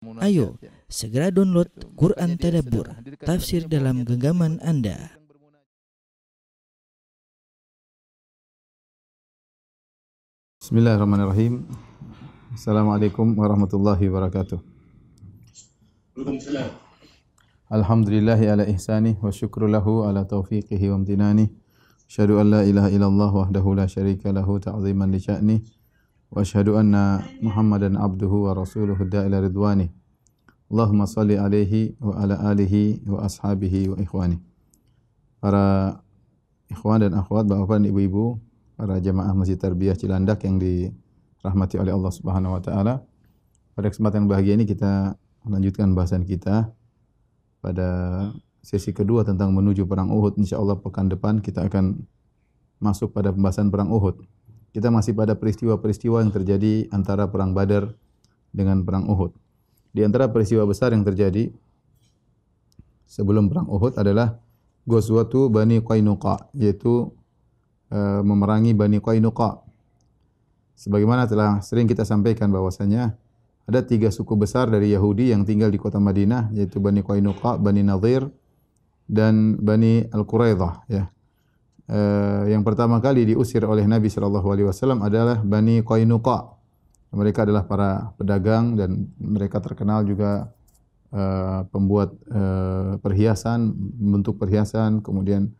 Ayo, segera download Quran Tadabbur, tafsir dalam genggaman Anda. Bismillahirrahmanirrahim. Assalamualaikum warahmatullahi wabarakatuh. Waalaikumsalam. Alhamdulillahi ala ihsani wa syukru lahu ala taufiqihi wa amtinani. Asyhadu an la ilaha illallah wahdahu la syarika lahu ta'ziman li sya'ni. Abduhu wa rasuluhu da'ila ridwani. Allahumma salli alaihi wa ala alihi wa ashabihi wa ikhwani. Para ikhwan dan akhwat, bapak dan ibu-ibu, para jemaah Masjid Tarbiyah Cilandak yang dirahmati oleh Allah Subhanahu wa taala. Pada kesempatan yang bahagia ini kita melanjutkan bahasan kita pada sesi kedua tentang menuju perang Uhud. Insyaallah pekan depan kita akan masuk pada pembahasan perang Uhud. Kita masih pada peristiwa-peristiwa yang terjadi antara perang Badar dengan perang Uhud. Di antara peristiwa besar yang terjadi sebelum perang Uhud adalah Ghazwatu Bani Qainuqa yaitu uh, memerangi Bani Qainuqa. Sebagaimana telah sering kita sampaikan bahwasanya ada tiga suku besar dari Yahudi yang tinggal di kota Madinah yaitu Bani Qainuqa, Bani Nadir dan Bani Al-Quraidah ya. Uh, yang pertama kali diusir oleh Nabi sallallahu alaihi wasallam adalah Bani Qainuqa mereka adalah para pedagang dan mereka terkenal juga uh, pembuat uh, perhiasan, bentuk perhiasan, kemudian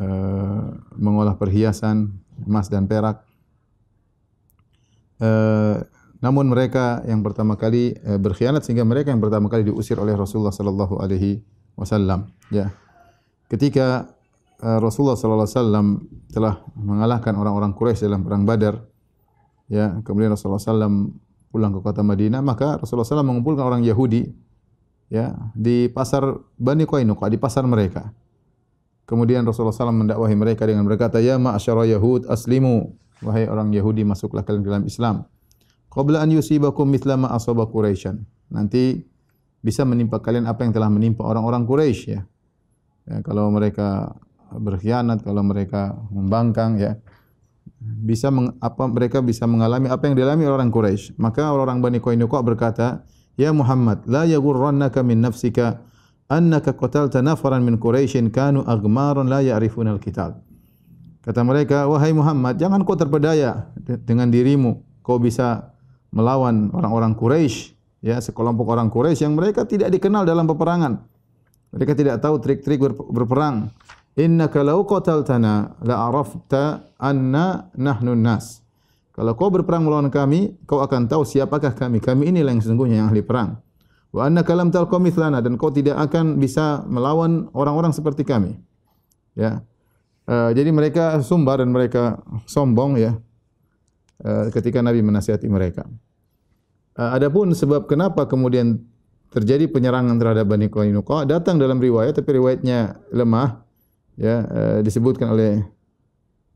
uh, mengolah perhiasan emas dan perak. Uh, namun mereka yang pertama kali uh, berkhianat sehingga mereka yang pertama kali diusir oleh Rasulullah sallallahu alaihi wasallam. Ya. Ketika Rasulullah sallallahu alaihi wasallam telah mengalahkan orang-orang Quraisy dalam perang Badar, ya kemudian Rasulullah SAW pulang ke kota Madinah maka Rasulullah SAW mengumpulkan orang Yahudi ya di pasar Bani Qainuqa di pasar mereka. Kemudian Rasulullah SAW mendakwahi mereka dengan berkata ya ma'asyara Yahud aslimu. Wahai orang Yahudi masuklah kalian dalam Islam. Qabla an yusibakum mithla ma asaba Quraisyan. Nanti bisa menimpa kalian apa yang telah menimpa orang-orang Quraisy ya. ya kalau mereka berkhianat kalau mereka membangkang ya bisa meng, apa mereka bisa mengalami apa yang dialami orang Quraisy. Maka orang Bani Qainuqa berkata, "Ya Muhammad, la yaghurrannaka min nafsika annaka qatalta nafaran min Quraisyin kanu aghmaran la ya'rifuna al-qital." Kata mereka, "Wahai Muhammad, jangan kau terpedaya dengan dirimu. Kau bisa melawan orang-orang Quraisy, ya, sekelompok orang Quraisy yang mereka tidak dikenal dalam peperangan. Mereka tidak tahu trik-trik berperang innaka law qataltana la arafta anna nahnu nas kalau kau berperang melawan kami kau akan tahu siapakah kami. Kami inilah yang sesungguhnya yang ahli perang. Wa annaka lam talqa mithlana dan kau tidak akan bisa melawan orang-orang seperti kami. Ya. Uh, jadi mereka sumbar dan mereka sombong ya. Uh, ketika nabi menasihati mereka. Uh, adapun sebab kenapa kemudian terjadi penyerangan terhadap Bani Qainuqa datang dalam riwayat tapi riwayatnya lemah ya uh, disebutkan oleh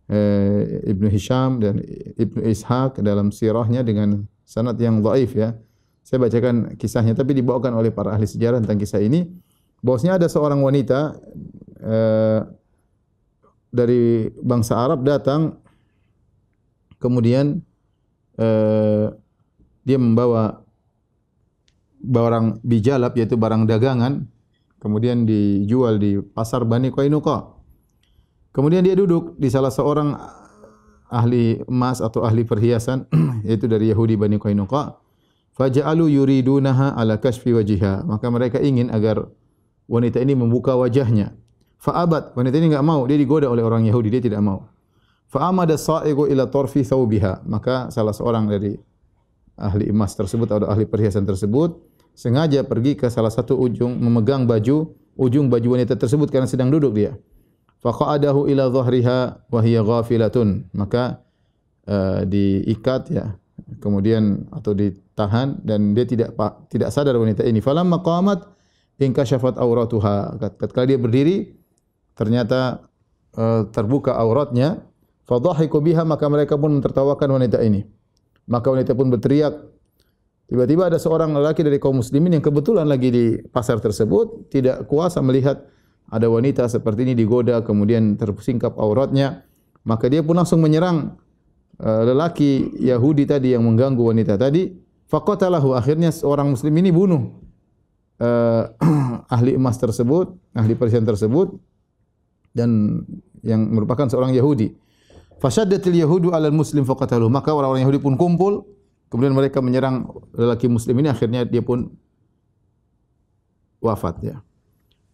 uh, Ibnu Hisham dan Ibnu Ishaq dalam sirahnya dengan sanad yang dhaif ya. Saya bacakan kisahnya tapi dibawakan oleh para ahli sejarah tentang kisah ini. Bosnya ada seorang wanita uh, dari bangsa Arab datang kemudian uh, dia membawa barang bijalab yaitu barang dagangan kemudian dijual di pasar Bani Qainuqa. Kemudian dia duduk di salah seorang ahli emas atau ahli perhiasan yaitu dari Yahudi Bani Qainuqa. Faja'alu yuridunaha ala kashfi wajhiha. Maka mereka ingin agar wanita ini membuka wajahnya. Fa'abat. Wanita ini enggak mau, dia digoda oleh orang Yahudi, dia tidak mau. Fa'amada sa'iqu ila tarfi thawbiha. Maka salah seorang dari ahli emas tersebut atau ahli perhiasan tersebut sengaja pergi ke salah satu ujung memegang baju ujung baju wanita tersebut karena sedang duduk dia. Faqadahu ila dhahriha wa hiya ghafilatun. Maka uh, diikat ya kemudian atau ditahan dan dia tidak tidak sadar wanita ini. Falamma qamat inkashafat auratuha. Ketika dia berdiri ternyata uh, terbuka auratnya. Fadhahiku biha maka mereka pun mentertawakan wanita ini. Maka wanita pun berteriak tiba-tiba ada seorang lelaki dari kaum muslimin yang kebetulan lagi di pasar tersebut tidak kuasa melihat ada wanita seperti ini digoda kemudian tersingkap auratnya maka dia pun langsung menyerang uh, lelaki Yahudi tadi yang mengganggu wanita tadi Faqatalahu akhirnya seorang muslim ini bunuh uh, ahli emas tersebut, ahli perhiasan tersebut dan yang merupakan seorang Yahudi. Fashaddatil yahudu alal muslim faqatalu. Maka orang-orang Yahudi pun kumpul, kemudian mereka menyerang lelaki muslim ini akhirnya dia pun wafat ya.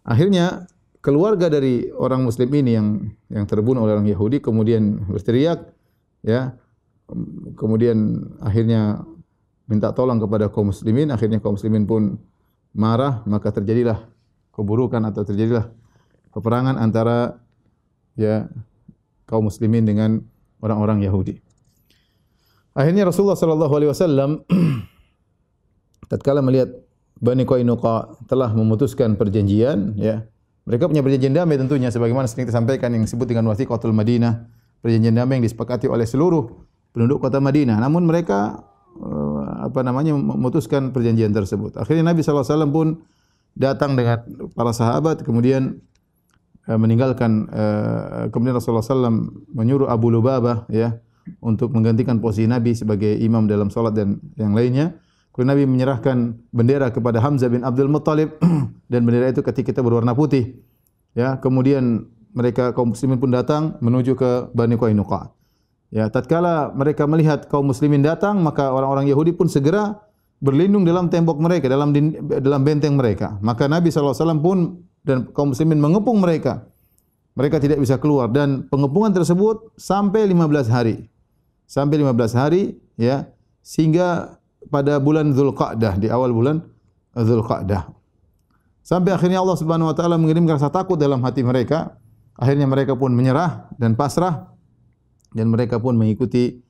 Akhirnya keluarga dari orang muslim ini yang yang terbunuh oleh orang Yahudi kemudian berteriak ya. Kemudian akhirnya minta tolong kepada kaum muslimin, akhirnya kaum muslimin pun marah, maka terjadilah keburukan atau terjadilah peperangan antara ya kaum muslimin dengan orang-orang Yahudi. Akhirnya Rasulullah sallallahu alaihi wasallam tatkala melihat Bani Qainuqa telah memutuskan perjanjian ya. Mereka punya perjanjian damai tentunya sebagaimana sering disampaikan yang disebut dengan Wathiqatul Madinah, perjanjian damai yang disepakati oleh seluruh penduduk kota Madinah. Namun mereka Eh, apa namanya memutuskan perjanjian tersebut. Akhirnya Nabi sallallahu alaihi wasallam pun datang dengan para sahabat kemudian uh, meninggalkan uh, kemudian Rasulullah sallallahu menyuruh Abu Lubabah ya untuk menggantikan posisi Nabi sebagai imam dalam salat dan yang lainnya. Kemudian Nabi menyerahkan bendera kepada Hamzah bin Abdul Muttalib dan bendera itu ketika kita berwarna putih. Ya, kemudian mereka kaum muslimin pun datang menuju ke Bani Qainuqa. Ya, tatkala mereka melihat kaum muslimin datang, maka orang-orang Yahudi pun segera berlindung dalam tembok mereka, dalam dalam benteng mereka. Maka Nabi sallallahu alaihi wasallam pun dan kaum muslimin mengepung mereka. Mereka tidak bisa keluar dan pengepungan tersebut sampai 15 hari. Sampai 15 hari ya, sehingga pada bulan Zulqa'dah di awal bulan Zulqa'dah. Sampai akhirnya Allah Subhanahu wa taala mengirimkan rasa takut dalam hati mereka. Akhirnya mereka pun menyerah dan pasrah dan mereka pun mengikuti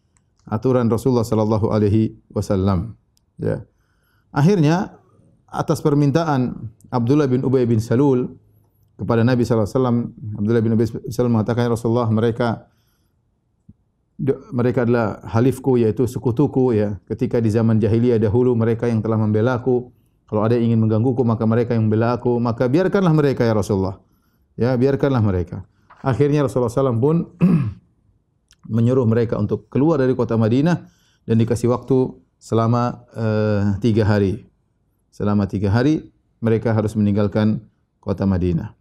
aturan Rasulullah sallallahu alaihi wasallam. Ya. Akhirnya atas permintaan Abdullah bin Ubay bin Salul kepada Nabi wasallam, Abdullah bin bin Salul mengatakan ya Rasulullah mereka mereka adalah halifku yaitu sekutuku ya. Ketika di zaman jahiliyah dahulu mereka yang telah membela aku, kalau ada yang ingin menggangguku maka mereka yang membela aku, maka biarkanlah mereka ya Rasulullah. Ya, biarkanlah mereka. Akhirnya Rasulullah SAW pun menyuruh mereka untuk keluar dari kota Madinah dan dikasih waktu selama uh, tiga hari. Selama tiga hari mereka harus meninggalkan kota Madinah.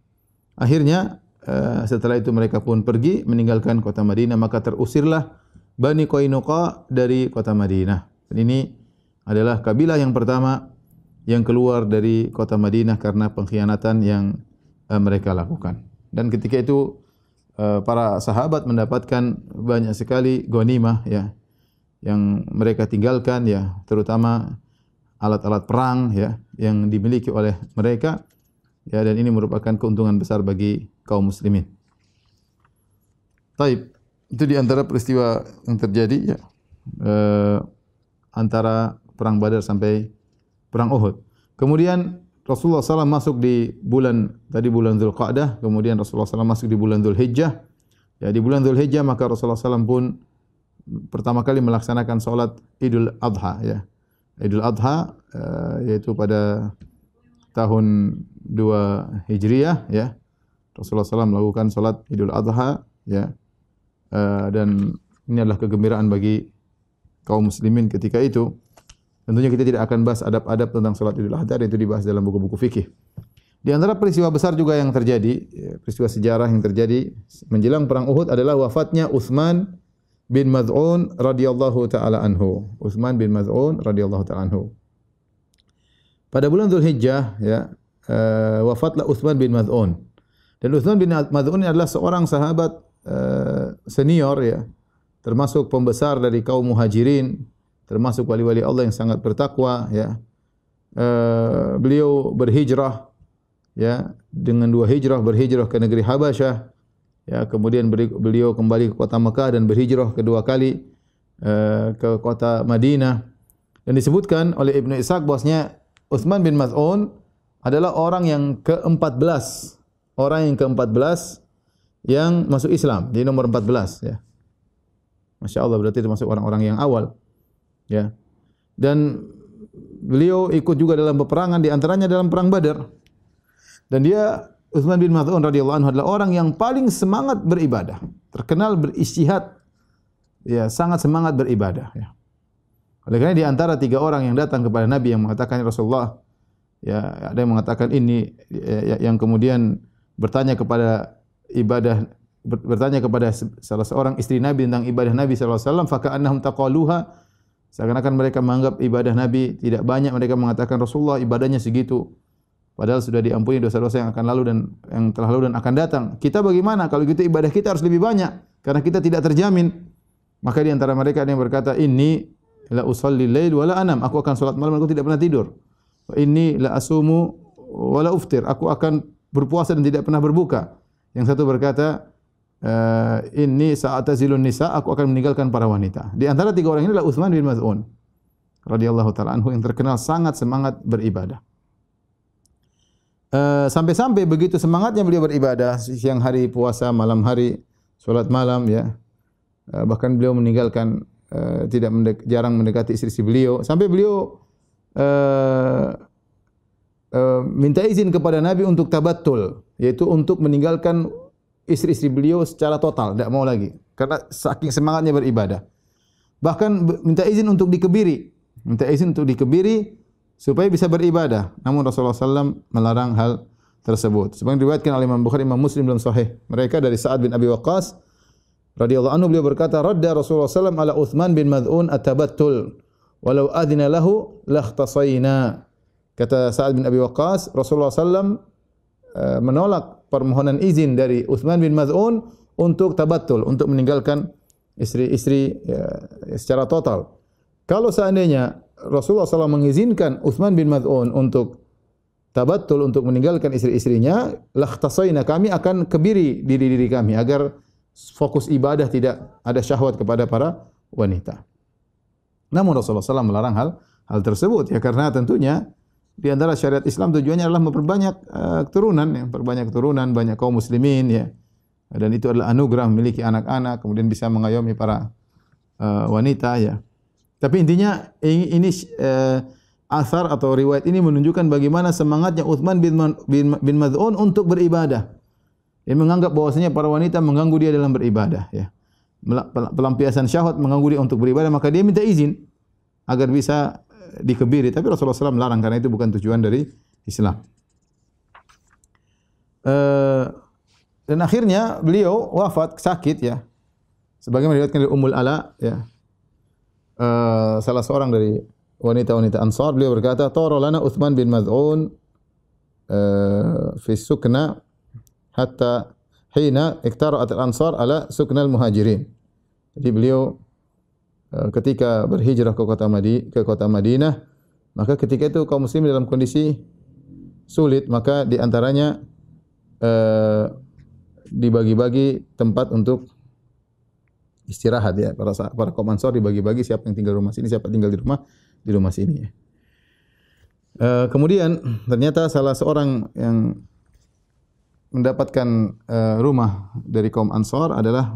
Akhirnya uh, setelah itu mereka pun pergi meninggalkan kota Madinah maka terusirlah Bani Qainuqa dari kota Madinah. Dan ini adalah kabilah yang pertama yang keluar dari kota Madinah karena pengkhianatan yang uh, mereka lakukan. Dan ketika itu Eh, para sahabat mendapatkan banyak sekali ghanimah ya yang mereka tinggalkan ya terutama alat-alat perang ya yang dimiliki oleh mereka ya dan ini merupakan keuntungan besar bagi kaum muslimin. Taib itu di antara peristiwa yang terjadi ya eh, antara perang Badar sampai perang Uhud. Kemudian Rasulullah SAW masuk di bulan tadi bulan Zulqa'dah, kemudian Rasulullah SAW masuk di bulan Zulhijjah. Ya di bulan Zulhijjah maka Rasulullah SAW pun pertama kali melaksanakan solat Idul Adha ya. Idul Adha uh, yaitu pada tahun 2 Hijriah ya. Rasulullah SAW melakukan solat Idul Adha ya. Uh, dan ini adalah kegembiraan bagi kaum muslimin ketika itu. Tentunya kita tidak akan bahas adab-adab tentang salat Idul Adha itu dibahas dalam buku-buku fikih. Di antara peristiwa besar juga yang terjadi, ya, peristiwa sejarah yang terjadi menjelang perang Uhud adalah wafatnya Uthman bin Maz'un radhiyallahu taala anhu. Uthman bin Maz'un radhiyallahu taala anhu. Pada bulan Zulhijjah ya, uh, wafatlah Uthman bin Maz'un. Dan Uthman bin Maz'un adalah seorang sahabat uh, senior ya, termasuk pembesar dari kaum Muhajirin termasuk wali-wali Allah yang sangat bertakwa ya. Uh, beliau berhijrah ya dengan dua hijrah berhijrah ke negeri Habasyah ya kemudian beliau kembali ke kota Mekah dan berhijrah kedua kali uh, ke kota Madinah dan disebutkan oleh Ibnu Ishaq bahwasanya Utsman bin Maz'un adalah orang yang ke-14 orang yang ke-14 yang masuk Islam di nomor 14 ya Masya Allah berarti termasuk orang-orang yang awal ya. Dan beliau ikut juga dalam peperangan di antaranya dalam perang Badar. Dan dia Uthman bin Maz'un radhiyallahu anhu adalah orang yang paling semangat beribadah, terkenal beristihad. Ya, sangat semangat beribadah ya. Oleh karena di antara tiga orang yang datang kepada Nabi yang mengatakan Rasulullah, ya ada yang mengatakan ini ya, ya yang kemudian bertanya kepada ibadah bertanya kepada salah seorang istri Nabi tentang ibadah Nabi wasallam faka'annahum taqaluha. Seakan-akan mereka menganggap ibadah Nabi tidak banyak mereka mengatakan Rasulullah ibadahnya segitu. Padahal sudah diampuni dosa-dosa yang akan lalu dan yang telah lalu dan akan datang. Kita bagaimana kalau gitu ibadah kita harus lebih banyak? Karena kita tidak terjamin. Maka di antara mereka ada yang berkata ini la usalli lail wala anam aku akan salat malam aku tidak pernah tidur ini la asumu wala uftir aku akan berpuasa dan tidak pernah berbuka yang satu berkata uh, ini saat azilun nisa aku akan meninggalkan para wanita. Di antara tiga orang ini adalah Uthman bin Maz'un radhiyallahu taala anhu yang terkenal sangat semangat beribadah. Uh, sampai-sampai begitu semangatnya beliau beribadah siang hari puasa, malam hari solat malam ya. Uh, bahkan beliau meninggalkan uh, tidak mendek, jarang mendekati istri-istri beliau sampai beliau uh, uh, minta izin kepada Nabi untuk tabattul yaitu untuk meninggalkan istri-istri beliau secara total, tidak mau lagi. Karena saking semangatnya beribadah. Bahkan minta izin untuk dikebiri. Minta izin untuk dikebiri supaya bisa beribadah. Namun Rasulullah SAW melarang hal tersebut. Sebagai diriwayatkan oleh Imam Bukhari, Imam Muslim dalam Sahih. Mereka dari Sa'ad bin Abi Waqqas radhiyallahu anhu beliau berkata, "Radda Rasulullah SAW ala Uthman bin Mad'un atabattul walau adina lahu lakhtasayna." Kata Sa'ad bin Abi Waqqas, Rasulullah SAW eh, menolak permohonan izin dari Uthman bin Maz'un untuk tabatul, untuk meninggalkan istri-istri ya, secara total. Kalau seandainya Rasulullah SAW mengizinkan Uthman bin Maz'un untuk tabatul, untuk meninggalkan istri-istrinya, lakhtasayna kami akan kebiri diri-diri kami agar fokus ibadah tidak ada syahwat kepada para wanita. Namun Rasulullah SAW melarang hal hal tersebut ya karena tentunya di antara syariat Islam tujuannya adalah memperbanyak uh, keturunan, ya, memperbanyak keturunan, banyak kaum muslimin ya. Dan itu adalah anugerah memiliki anak-anak, kemudian bisa mengayomi para uh, wanita ya. Tapi intinya ini, ini uh, asar atau riwayat ini menunjukkan bagaimana semangatnya Uthman bin, bin, bin Mad'un untuk beribadah. Dia menganggap bahwasanya para wanita mengganggu dia dalam beribadah ya. Pelampiasan syahwat mengganggu dia untuk beribadah, maka dia minta izin agar bisa dikebiri tapi Rasulullah SAW melarang karena itu bukan tujuan dari Islam. Uh, dan akhirnya beliau wafat sakit ya. Sebagaimana diriwayatkan dari Ummul Ala ya. Uh, salah seorang dari wanita-wanita Ansar beliau berkata, "Tara lana Uthman bin Maz'un uh, fi sukna hatta hina iktara'at al-ansar ala sukna al-muhajirin." Jadi beliau Eh, ketika berhijrah ke kota Madinah, ke kota Madinah, maka ketika itu kaum muslim dalam kondisi sulit, maka di antaranya uh, dibagi-bagi tempat untuk istirahat ya para para kaum Ansar dibagi-bagi siapa yang tinggal di rumah sini, siapa tinggal di rumah di rumah sini ya. Uh, kemudian ternyata salah seorang yang mendapatkan uh, rumah dari kaum Ansar adalah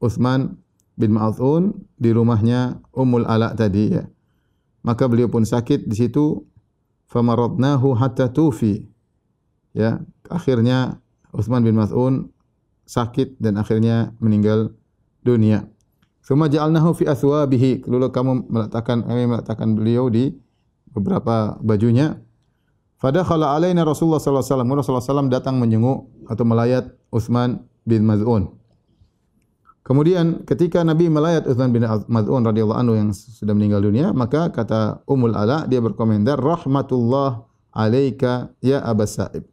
Uthman bin Ma'thun di rumahnya Ummul Ala tadi ya. Maka beliau pun sakit di situ famaradnahu hatta tufi. Ya, akhirnya Uthman bin Mas'un sakit dan akhirnya meninggal dunia. Suma ja'alnahu fi athwabihi. Lalu kamu meletakkan kami meletakkan beliau di beberapa bajunya. Fadakhala alaina Rasulullah sallallahu alaihi wasallam. Rasulullah datang menjenguk atau melayat Uthman bin Maz'un. Kemudian ketika Nabi melayat Uthman bin Mad'un radhiyallahu anhu yang sudah meninggal dunia, maka kata Ummul Ala dia berkomentar rahmatullah alaika ya Abu Sa'ib.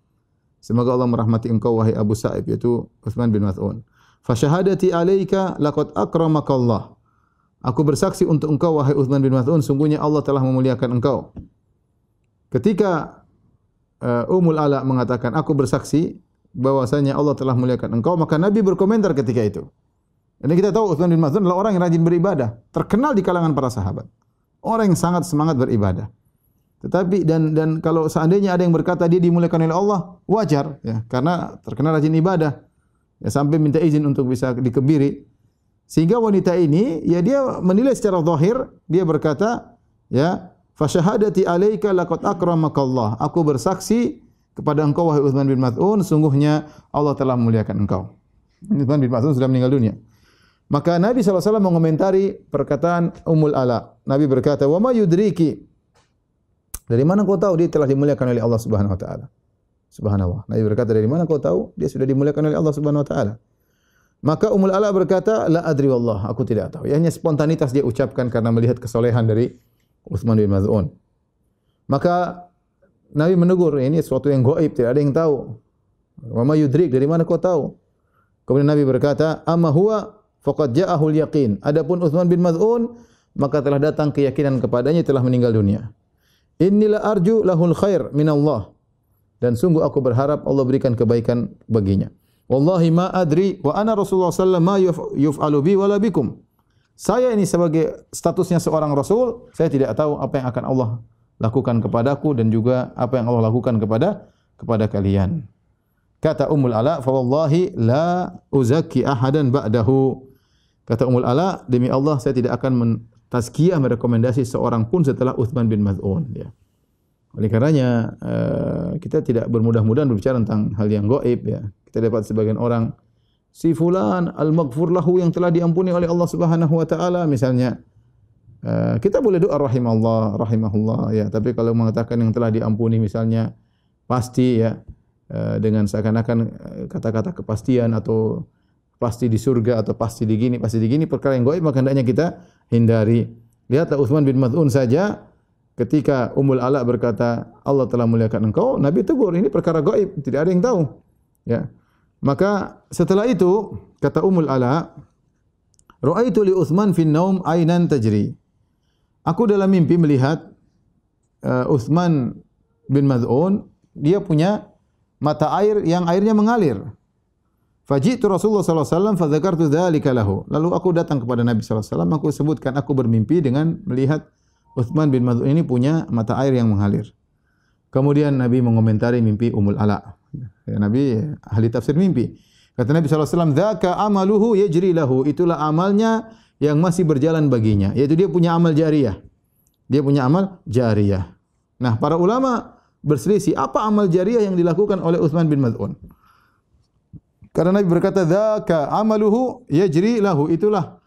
Semoga Allah merahmati engkau wahai Abu Sa'ib yaitu Uthman bin Mad'un. Fa syahadati alaika laqad akramakallah. Aku bersaksi untuk engkau wahai Uthman bin Mad'un sungguhnya Allah telah memuliakan engkau. Ketika uh, Ummul Ala mengatakan aku bersaksi bahwasanya Allah telah memuliakan engkau, maka Nabi berkomentar ketika itu. Dan kita tahu Uthman bin Mas'ud adalah orang yang rajin beribadah, terkenal di kalangan para sahabat. Orang yang sangat semangat beribadah. Tetapi dan dan kalau seandainya ada yang berkata dia dimuliakan oleh Allah, wajar ya, karena terkenal rajin ibadah. Ya sampai minta izin untuk bisa dikebiri. Sehingga wanita ini ya dia menilai secara zahir, dia berkata, ya, fa syahadati alaika laqad akramakallah. Aku bersaksi kepada engkau wahai Uthman bin Mas'ud, sungguhnya Allah telah memuliakan engkau. Uthman bin Mas'ud sudah meninggal dunia. Maka Nabi SAW mengomentari perkataan Ummul Ala. Nabi berkata, "Wa ma yudriki?" Dari mana kau tahu dia telah dimuliakan oleh Allah Subhanahu wa taala? Subhanallah. Nabi berkata, "Dari mana kau tahu dia sudah dimuliakan oleh Allah Subhanahu wa taala?" Maka Ummul Ala berkata, "La adri wallah, aku tidak tahu." Ya, hanya spontanitas dia ucapkan karena melihat kesolehan dari Uthman bin Maz'un. Maka Nabi menegur, ini sesuatu yang gaib, tidak ada yang tahu. Wa ma yudrik, dari mana kau tahu? Kemudian Nabi berkata, "Amma huwa faqad ja'ahul yaqin." Adapun Uthman bin Maz'un, maka telah datang keyakinan kepadanya telah meninggal dunia. Inilah arju lahul khair min Allah. Dan sungguh aku berharap Allah berikan kebaikan baginya. Wallahi ma adri wa ana Rasulullah sallallahu alaihi wasallam yuf'alu bi wala bikum. Saya ini sebagai statusnya seorang rasul, saya tidak tahu apa yang akan Allah lakukan kepadaku dan juga apa yang Allah lakukan kepada kepada kalian. Kata Ummul Ala, "Fa wallahi la uzakki ahadan ba'dahu." Kata Ummul Ala, demi Allah saya tidak akan mentazkiyah merekomendasi seorang pun setelah Uthman bin Maz'un ya. Oleh karenanya uh, kita tidak bermudah-mudahan berbicara tentang hal yang gaib ya. Kita dapat sebagian orang si fulan al-maghfur lahu yang telah diampuni oleh Allah Subhanahu wa taala misalnya uh, kita boleh doa rahimallah rahimahullah ya tapi kalau mengatakan yang telah diampuni misalnya pasti ya uh, dengan seakan-akan kata-kata kepastian atau pasti di surga atau pasti di gini pasti di gini perkara yang gaib maka hendaknya kita hindari lihatlah Uthman bin Maz'un saja ketika Ummul Ala berkata Allah telah muliakan engkau, Nabi tegur ini perkara gaib, tidak ada yang tahu. Ya. Maka setelah itu kata Ummul Ala, "Ra'aitu li Utsman fi naum ainan tajri." Aku dalam mimpi melihat uh, Utsman bin Maz'un dia punya mata air yang airnya mengalir. Fajitu Rasulullah sallallahu alaihi wasallam fa dzakartu dzalika lahu. Lalu aku datang kepada Nabi sallallahu alaihi wasallam aku sebutkan aku bermimpi dengan melihat Uthman bin Maz'un ini punya mata air yang mengalir. Kemudian Nabi mengomentari mimpi Ummul Ala. Ya, Nabi ahli tafsir mimpi. Kata Nabi SAW, Zaka amaluhu yajri lahu. Itulah amalnya yang masih berjalan baginya. Yaitu dia punya amal jariah. Dia punya amal jariah. Nah, para ulama berselisih. Apa amal jariah yang dilakukan oleh Uthman bin Maz'un? Karena Nabi berkata, Zaka amaluhu yajri lahu. Itulah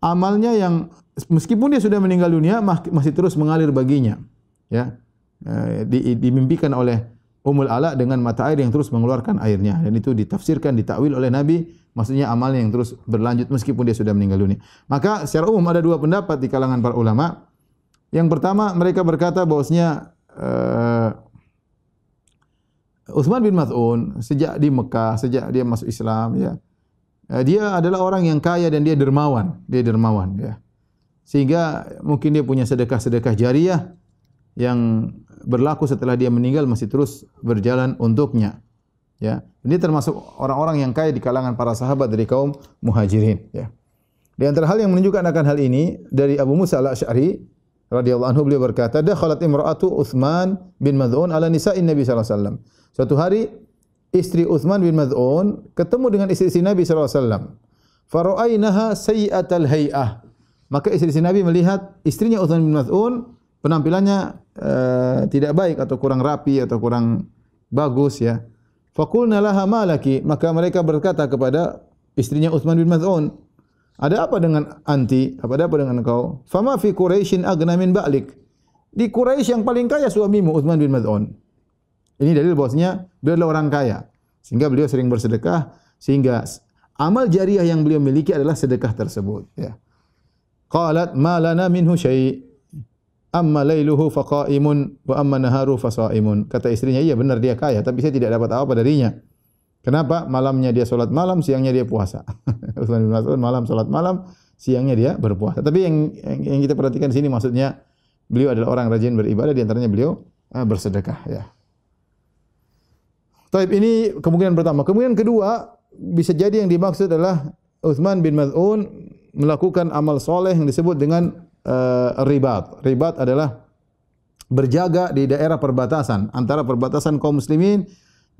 amalnya yang meskipun dia sudah meninggal dunia masih terus mengalir baginya ya eh, di, dimimpikan oleh Ummul Ala dengan mata air yang terus mengeluarkan airnya. Dan itu ditafsirkan ditakwil oleh Nabi maksudnya amalnya yang terus berlanjut meskipun dia sudah meninggal dunia. Maka secara umum ada dua pendapat di kalangan para ulama. Yang pertama mereka berkata bahwasanya uh, Utsman bin Maz'un sejak di Mekah sejak dia masuk Islam ya uh, dia adalah orang yang kaya dan dia dermawan. Dia dermawan ya. Sehingga mungkin dia punya sedekah-sedekah jariah yang berlaku setelah dia meninggal masih terus berjalan untuknya. Ya, ini termasuk orang-orang yang kaya di kalangan para sahabat dari kaum muhajirin. Ya. Di antara hal yang menunjukkan akan hal ini dari Abu Musa al-Ash'ari radhiyallahu anhu beliau berkata, "Dakhalat imra'atu Utsman bin Mad'un ala nisa'in Nabi sallallahu alaihi wasallam." Suatu hari istri Utsman bin Mad'un ketemu dengan istri-istri Nabi sallallahu alaihi wasallam. Fara'ainaha sayyi'atal hay'ah. Maka istri-istri Nabi melihat istrinya Uthman bin Mas'un penampilannya uh, tidak baik atau kurang rapi atau kurang bagus ya. Fakulna laha malaki maka mereka berkata kepada istrinya Uthman bin Mas'un, ada apa dengan anti? Apa ada apa dengan engkau? Fama fi Quraisyin agna min ba'lik. Di Quraisy yang paling kaya suamimu Uthman bin Mas'un. Ini dalil bahwasanya beliau adalah orang kaya. Sehingga beliau sering bersedekah sehingga amal jariah yang beliau miliki adalah sedekah tersebut ya. Qalat ma lana minhu syai' amma lailuhu faqaimun wa amma naharu fasaimun. Kata istrinya, iya benar dia kaya tapi saya tidak dapat apa darinya. Kenapa? Malamnya dia solat malam, siangnya dia puasa. Utsman bin Mas'ud malam solat malam, siangnya dia berpuasa. Tapi yang, yang yang kita perhatikan di sini maksudnya beliau adalah orang rajin beribadah di antaranya beliau ah, bersedekah ya. Taib ini kemungkinan pertama. Kemungkinan kedua bisa jadi yang dimaksud adalah Uthman bin Maz'un melakukan amal soleh yang disebut dengan uh, ribat. Ribat adalah berjaga di daerah perbatasan antara perbatasan kaum muslimin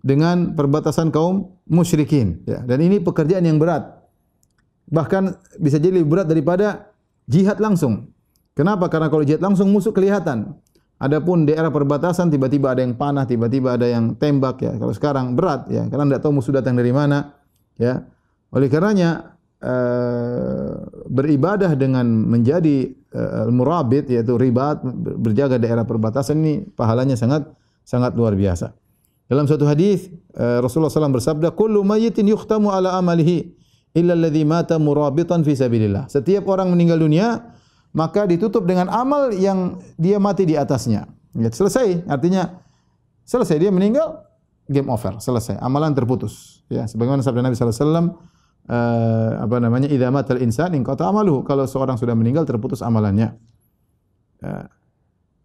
dengan perbatasan kaum musyrikin. Ya. Dan ini pekerjaan yang berat. Bahkan bisa jadi lebih berat daripada jihad langsung. Kenapa? Karena kalau jihad langsung musuh kelihatan. Adapun daerah perbatasan tiba-tiba ada yang panah, tiba-tiba ada yang tembak ya. Kalau sekarang berat ya, karena tidak tahu musuh datang dari mana ya. Oleh karenanya uh, beribadah dengan menjadi uh, murabit yaitu ribat berjaga daerah perbatasan ini pahalanya sangat sangat luar biasa. Dalam satu hadis uh, Rasulullah SAW bersabda, "Kullu mayyitin yukhtamu ala amalihi illa alladhi mata murabitan fi sabilillah." Setiap orang meninggal dunia maka ditutup dengan amal yang dia mati di atasnya. Ya, selesai, artinya selesai dia meninggal game over, selesai. Amalan terputus. Ya, sebagaimana sabda Nabi sallallahu alaihi wasallam uh, apa namanya idza matal insan in qata amaluhu. Kalau seorang sudah meninggal terputus amalannya. Uh,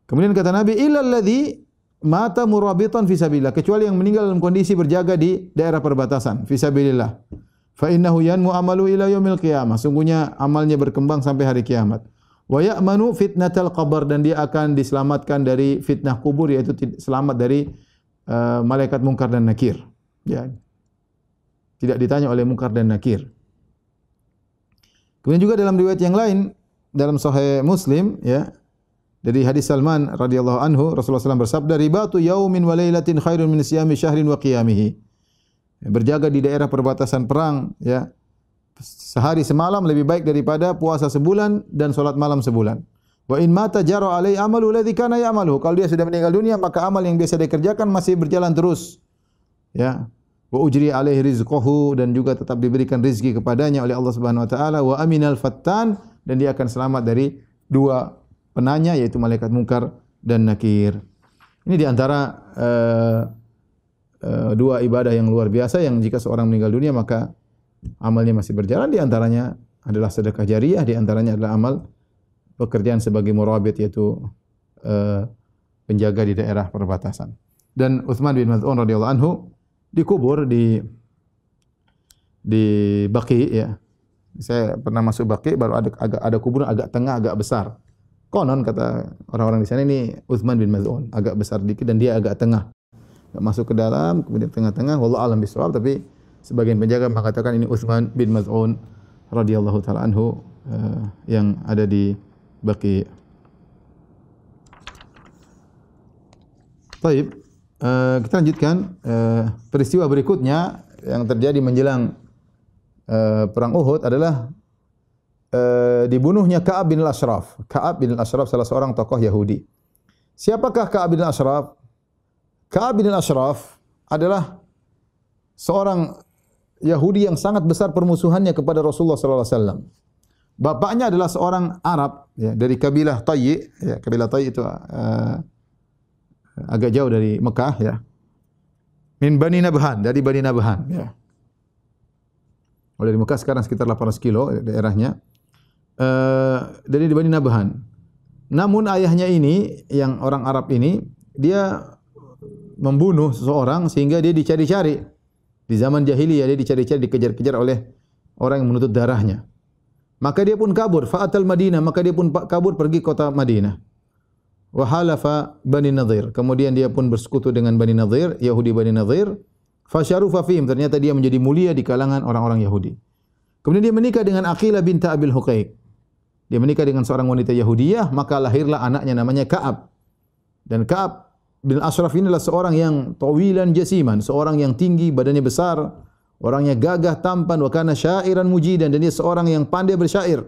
kemudian kata nabi illa alladhi mata murabitan fi sabilillah. Kecuali yang meninggal dalam kondisi berjaga di daerah perbatasan fi sabilillah. Fa innahu yanmu amalu ila yaumil qiyamah. Sungguhnya amalnya berkembang sampai hari kiamat. Wa ya'manu fitnatal qabr dan dia akan diselamatkan dari fitnah kubur yaitu selamat dari uh, malaikat mungkar dan nakir. Ya tidak ditanya oleh mungkar dan nakir. Kemudian juga dalam riwayat yang lain dalam Sahih Muslim ya dari hadis Salman radhiyallahu anhu Rasulullah SAW bersabda ribatu yaumin wa lailatin khairun min siyami syahrin wa qiyamihi. Ya, berjaga di daerah perbatasan perang ya sehari semalam lebih baik daripada puasa sebulan dan solat malam sebulan. Wa in mata jara alai amalu ladzi kana ya'malu. Kalau dia sudah meninggal dunia maka amal yang biasa dikerjakan masih berjalan terus. Ya, wa ujri alaihi rizquhu dan juga tetap diberikan rezeki kepadanya oleh Allah Subhanahu wa taala wa aminal fattan dan dia akan selamat dari dua penanya yaitu malaikat mungkar dan nakir. Ini di antara uh, uh, dua ibadah yang luar biasa yang jika seorang meninggal dunia maka amalnya masih berjalan di antaranya adalah sedekah jariah di antaranya adalah amal pekerjaan sebagai murabit yaitu uh, penjaga di daerah perbatasan. Dan Uthman bin Maz'un radhiyallahu anhu dikubur di di Baqi ya. Saya pernah masuk Baqi baru ada agak ada kuburan agak tengah agak besar. Konon kata orang-orang di sana ini Uthman bin Maz'un agak besar dikit dan dia agak tengah. Masuk ke dalam kemudian tengah-tengah wallahu alam bisawab tapi sebagian penjaga mengatakan ini Uthman bin Maz'un radhiyallahu taala anhu uh, yang ada di Baqi. Baik. Eh, kita lanjutkan uh, peristiwa berikutnya yang terjadi menjelang uh, perang Uhud adalah uh, dibunuhnya Ka'ab bin Al-Ashraf. Ka'ab bin Al-Ashraf salah seorang tokoh Yahudi. Siapakah Ka'ab bin Al-Ashraf? Ka'ab bin Al-Ashraf adalah seorang Yahudi yang sangat besar permusuhannya kepada Rasulullah sallallahu alaihi wasallam. Bapaknya adalah seorang Arab ya, dari kabilah Tayyi, ya, kabilah Tayyi itu uh, agak jauh dari Mekah ya. Min Bani Nabhan, dari Bani Nabhan ya. Oh, dari Mekah sekarang sekitar 800 kilo daerahnya. Uh, dari Bani Nabhan. Namun ayahnya ini yang orang Arab ini dia membunuh seseorang sehingga dia dicari-cari. Di zaman jahiliyah dia dicari-cari dikejar-kejar oleh orang yang menuntut darahnya. Maka dia pun kabur, fa'atal Madinah, maka dia pun kabur pergi kota Madinah wa halafa Bani Nadir. Kemudian dia pun bersekutu dengan Bani Nadir, Yahudi Bani Nadir. Fasyarufa fihim, ternyata dia menjadi mulia di kalangan orang-orang Yahudi. Kemudian dia menikah dengan Aqilah binta Abil Huqaiq. Dia menikah dengan seorang wanita Yahudiyah, maka lahirlah anaknya namanya Ka'ab. Dan Ka'ab bin Ashraf ini adalah seorang yang tawilan jasiman, seorang yang tinggi, badannya besar, orangnya gagah, tampan, wa kana syairan mujidan dan dia seorang yang pandai bersyair.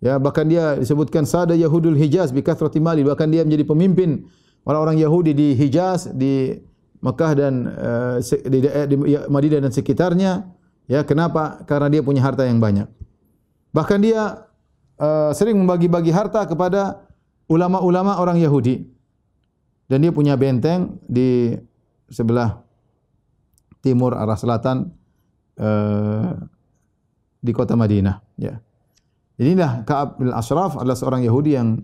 Ya, bahkan dia disebutkan sada Yahudul Hijaz bi kathrati mali, bahkan dia menjadi pemimpin orang-orang Yahudi di Hijaz, di Mekah dan uh, di, di ya, Madinah dan sekitarnya. Ya, kenapa? Karena dia punya harta yang banyak. Bahkan dia uh, sering membagi-bagi harta kepada ulama-ulama orang Yahudi. Dan dia punya benteng di sebelah timur arah selatan uh, di kota Madinah, ya. Inilah Ka'ab bin Ashraf adalah seorang Yahudi yang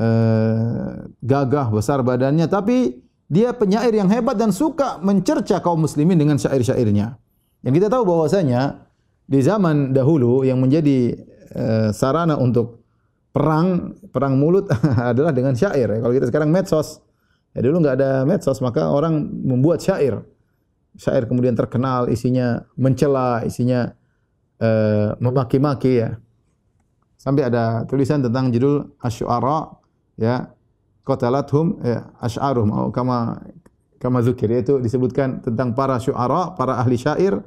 uh, gagah, besar badannya. Tapi dia penyair yang hebat dan suka mencerca kaum muslimin dengan syair-syairnya. Yang kita tahu bahwasanya di zaman dahulu yang menjadi uh, sarana untuk perang, perang mulut adalah dengan syair. Kalau kita sekarang medsos, ya dulu enggak ada medsos, maka orang membuat syair. Syair kemudian terkenal, isinya mencela, isinya uh, memaki-maki ya sampai ada tulisan tentang judul asy'ara ya qatalathum ya asy'aruhum atau kama kama zikir itu disebutkan tentang para syu'ara para ahli syair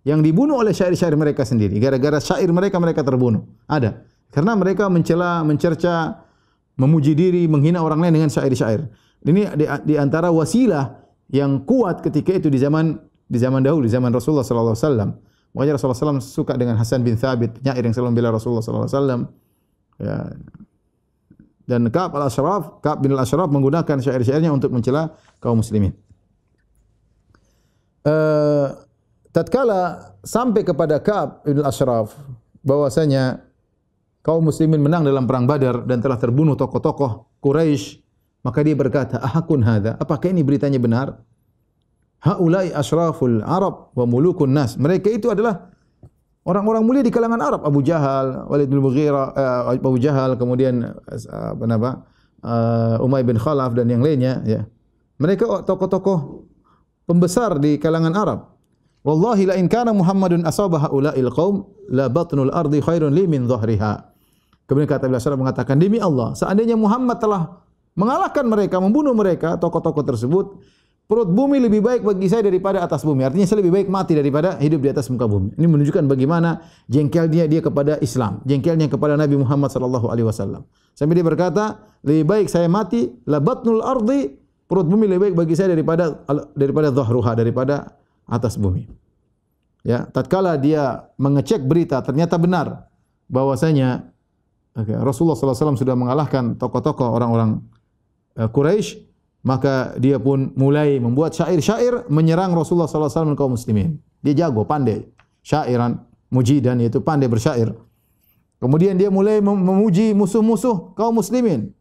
yang dibunuh oleh syair-syair mereka sendiri. Gara-gara syair mereka mereka terbunuh. Ada. Karena mereka mencela, mencerca, memuji diri, menghina orang lain dengan syair-syair. Ini di, di antara wasilah yang kuat ketika itu di zaman di zaman dahulu, di zaman Rasulullah sallallahu alaihi wasallam. Makanya Rasulullah SAW suka dengan Hasan bin Thabit, penyair yang selalu membela Rasulullah wasallam. Ya. Dan Ka'ab al-Ashraf, Ka'ab bin al-Ashraf menggunakan syair-syairnya untuk mencela kaum muslimin. Uh, tatkala sampai kepada Ka'ab bin al-Ashraf bahwasanya kaum muslimin menang dalam perang Badar dan telah terbunuh tokoh-tokoh Quraisy, maka dia berkata, "Ahakun hadza? Apakah ini beritanya benar?" Haulai asyraful Arab wa mulukun nas. Mereka itu adalah orang-orang mulia di kalangan Arab. Abu Jahal, Walid bin Mughirah, uh, Abu Jahal, kemudian uh, apa nama? Uh, Umay bin Khalaf dan yang lainnya, ya. Mereka tokoh-tokoh pembesar di kalangan Arab. Wallahi la in kana Muhammadun asaba haula'il qaum la batnul ardi khairun li min dhahriha. Kemudian kata Ibnu Asy'ari mengatakan demi Allah, seandainya Muhammad telah mengalahkan mereka, membunuh mereka, tokoh-tokoh tersebut, perut bumi lebih baik bagi saya daripada atas bumi. Artinya saya lebih baik mati daripada hidup di atas muka bumi. Ini menunjukkan bagaimana jengkelnya dia kepada Islam, jengkelnya kepada Nabi Muhammad sallallahu alaihi wasallam. Sampai dia berkata, lebih baik saya mati la batnul ardi, perut bumi lebih baik bagi saya daripada daripada dhahruha, daripada atas bumi. Ya, tatkala dia mengecek berita ternyata benar bahwasanya okay, Rasulullah sallallahu alaihi wasallam sudah mengalahkan tokoh-tokoh orang-orang uh, Quraisy, maka dia pun mulai membuat syair-syair menyerang Rasulullah sallallahu alaihi wasallam kaum muslimin. Dia jago, pandai syairan, mujidan yaitu pandai bersyair. Kemudian dia mulai memuji musuh-musuh kaum muslimin.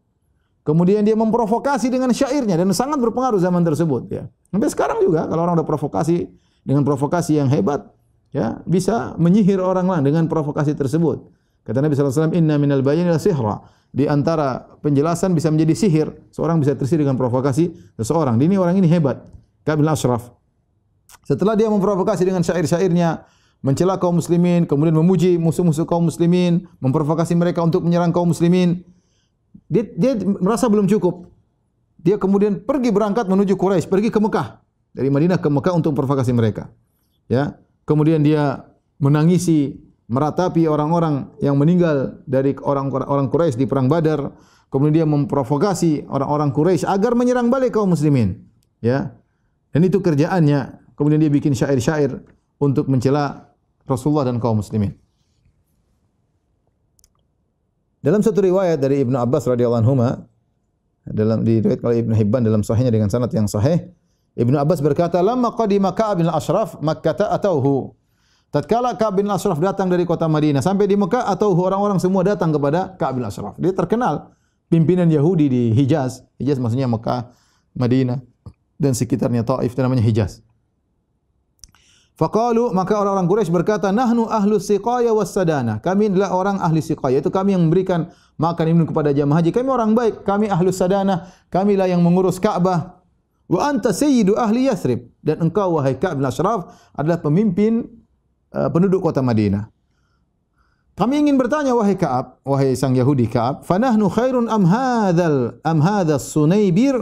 Kemudian dia memprovokasi dengan syairnya dan sangat berpengaruh zaman tersebut ya. Sampai sekarang juga kalau orang ada provokasi dengan provokasi yang hebat ya bisa menyihir orang lain dengan provokasi tersebut. Kata Nabi sallallahu alaihi wasallam, "Inna minal bayani sihra." Di antara penjelasan bisa menjadi sihir. Seorang bisa tersihir dengan provokasi seseorang. Ini orang ini hebat. Kabil Ashraf. Setelah dia memprovokasi dengan syair-syairnya, mencela kaum muslimin, kemudian memuji musuh-musuh kaum muslimin, memprovokasi mereka untuk menyerang kaum muslimin, dia, dia merasa belum cukup. Dia kemudian pergi berangkat menuju Quraisy, pergi ke Mekah. Dari Madinah ke Mekah untuk provokasi mereka. Ya. Kemudian dia menangisi, meratapi orang-orang yang meninggal dari orang-orang Quraisy di perang Badar. Kemudian dia memprovokasi orang-orang Quraisy agar menyerang balik kaum muslimin. Ya. Dan itu kerjaannya. Kemudian dia bikin syair-syair untuk mencela Rasulullah dan kaum muslimin. Dalam satu riwayat dari Ibnu Abbas radhiyallahu anhu dalam diriwayatkan oleh Ibnu Hibban dalam sahihnya dengan sanad yang sahih, Ibnu Abbas berkata, "Lamma qadima Ka'ab bin Ashraf Makkah atauhu." Tatkala Ka'ab bin Ashraf datang dari kota Madinah sampai di Mekah atau orang-orang semua datang kepada Ka'ab bin Ashraf. Dia terkenal pimpinan Yahudi di Hijaz. Hijaz maksudnya Mekah, Madinah dan sekitarnya Taif itu namanya Hijaz. Faqalu maka orang-orang Quraisy berkata nahnu ahlu siqaya was sadana. Kami adalah orang ahli siqaya. Itu kami yang memberikan makan minum kepada jamaah haji. Kami orang baik. Kami ahlu sadana. Kami lah yang mengurus Ka'bah. Wa anta sayyidu ahli Yathrib. Dan engkau wahai Ka'b bin Ashraf adalah pemimpin uh, penduduk kota Madinah. Kami ingin bertanya wahai Ka'ab, wahai sang Yahudi Ka'ab, fanahnu khairun am hadzal am hadzas sunaybir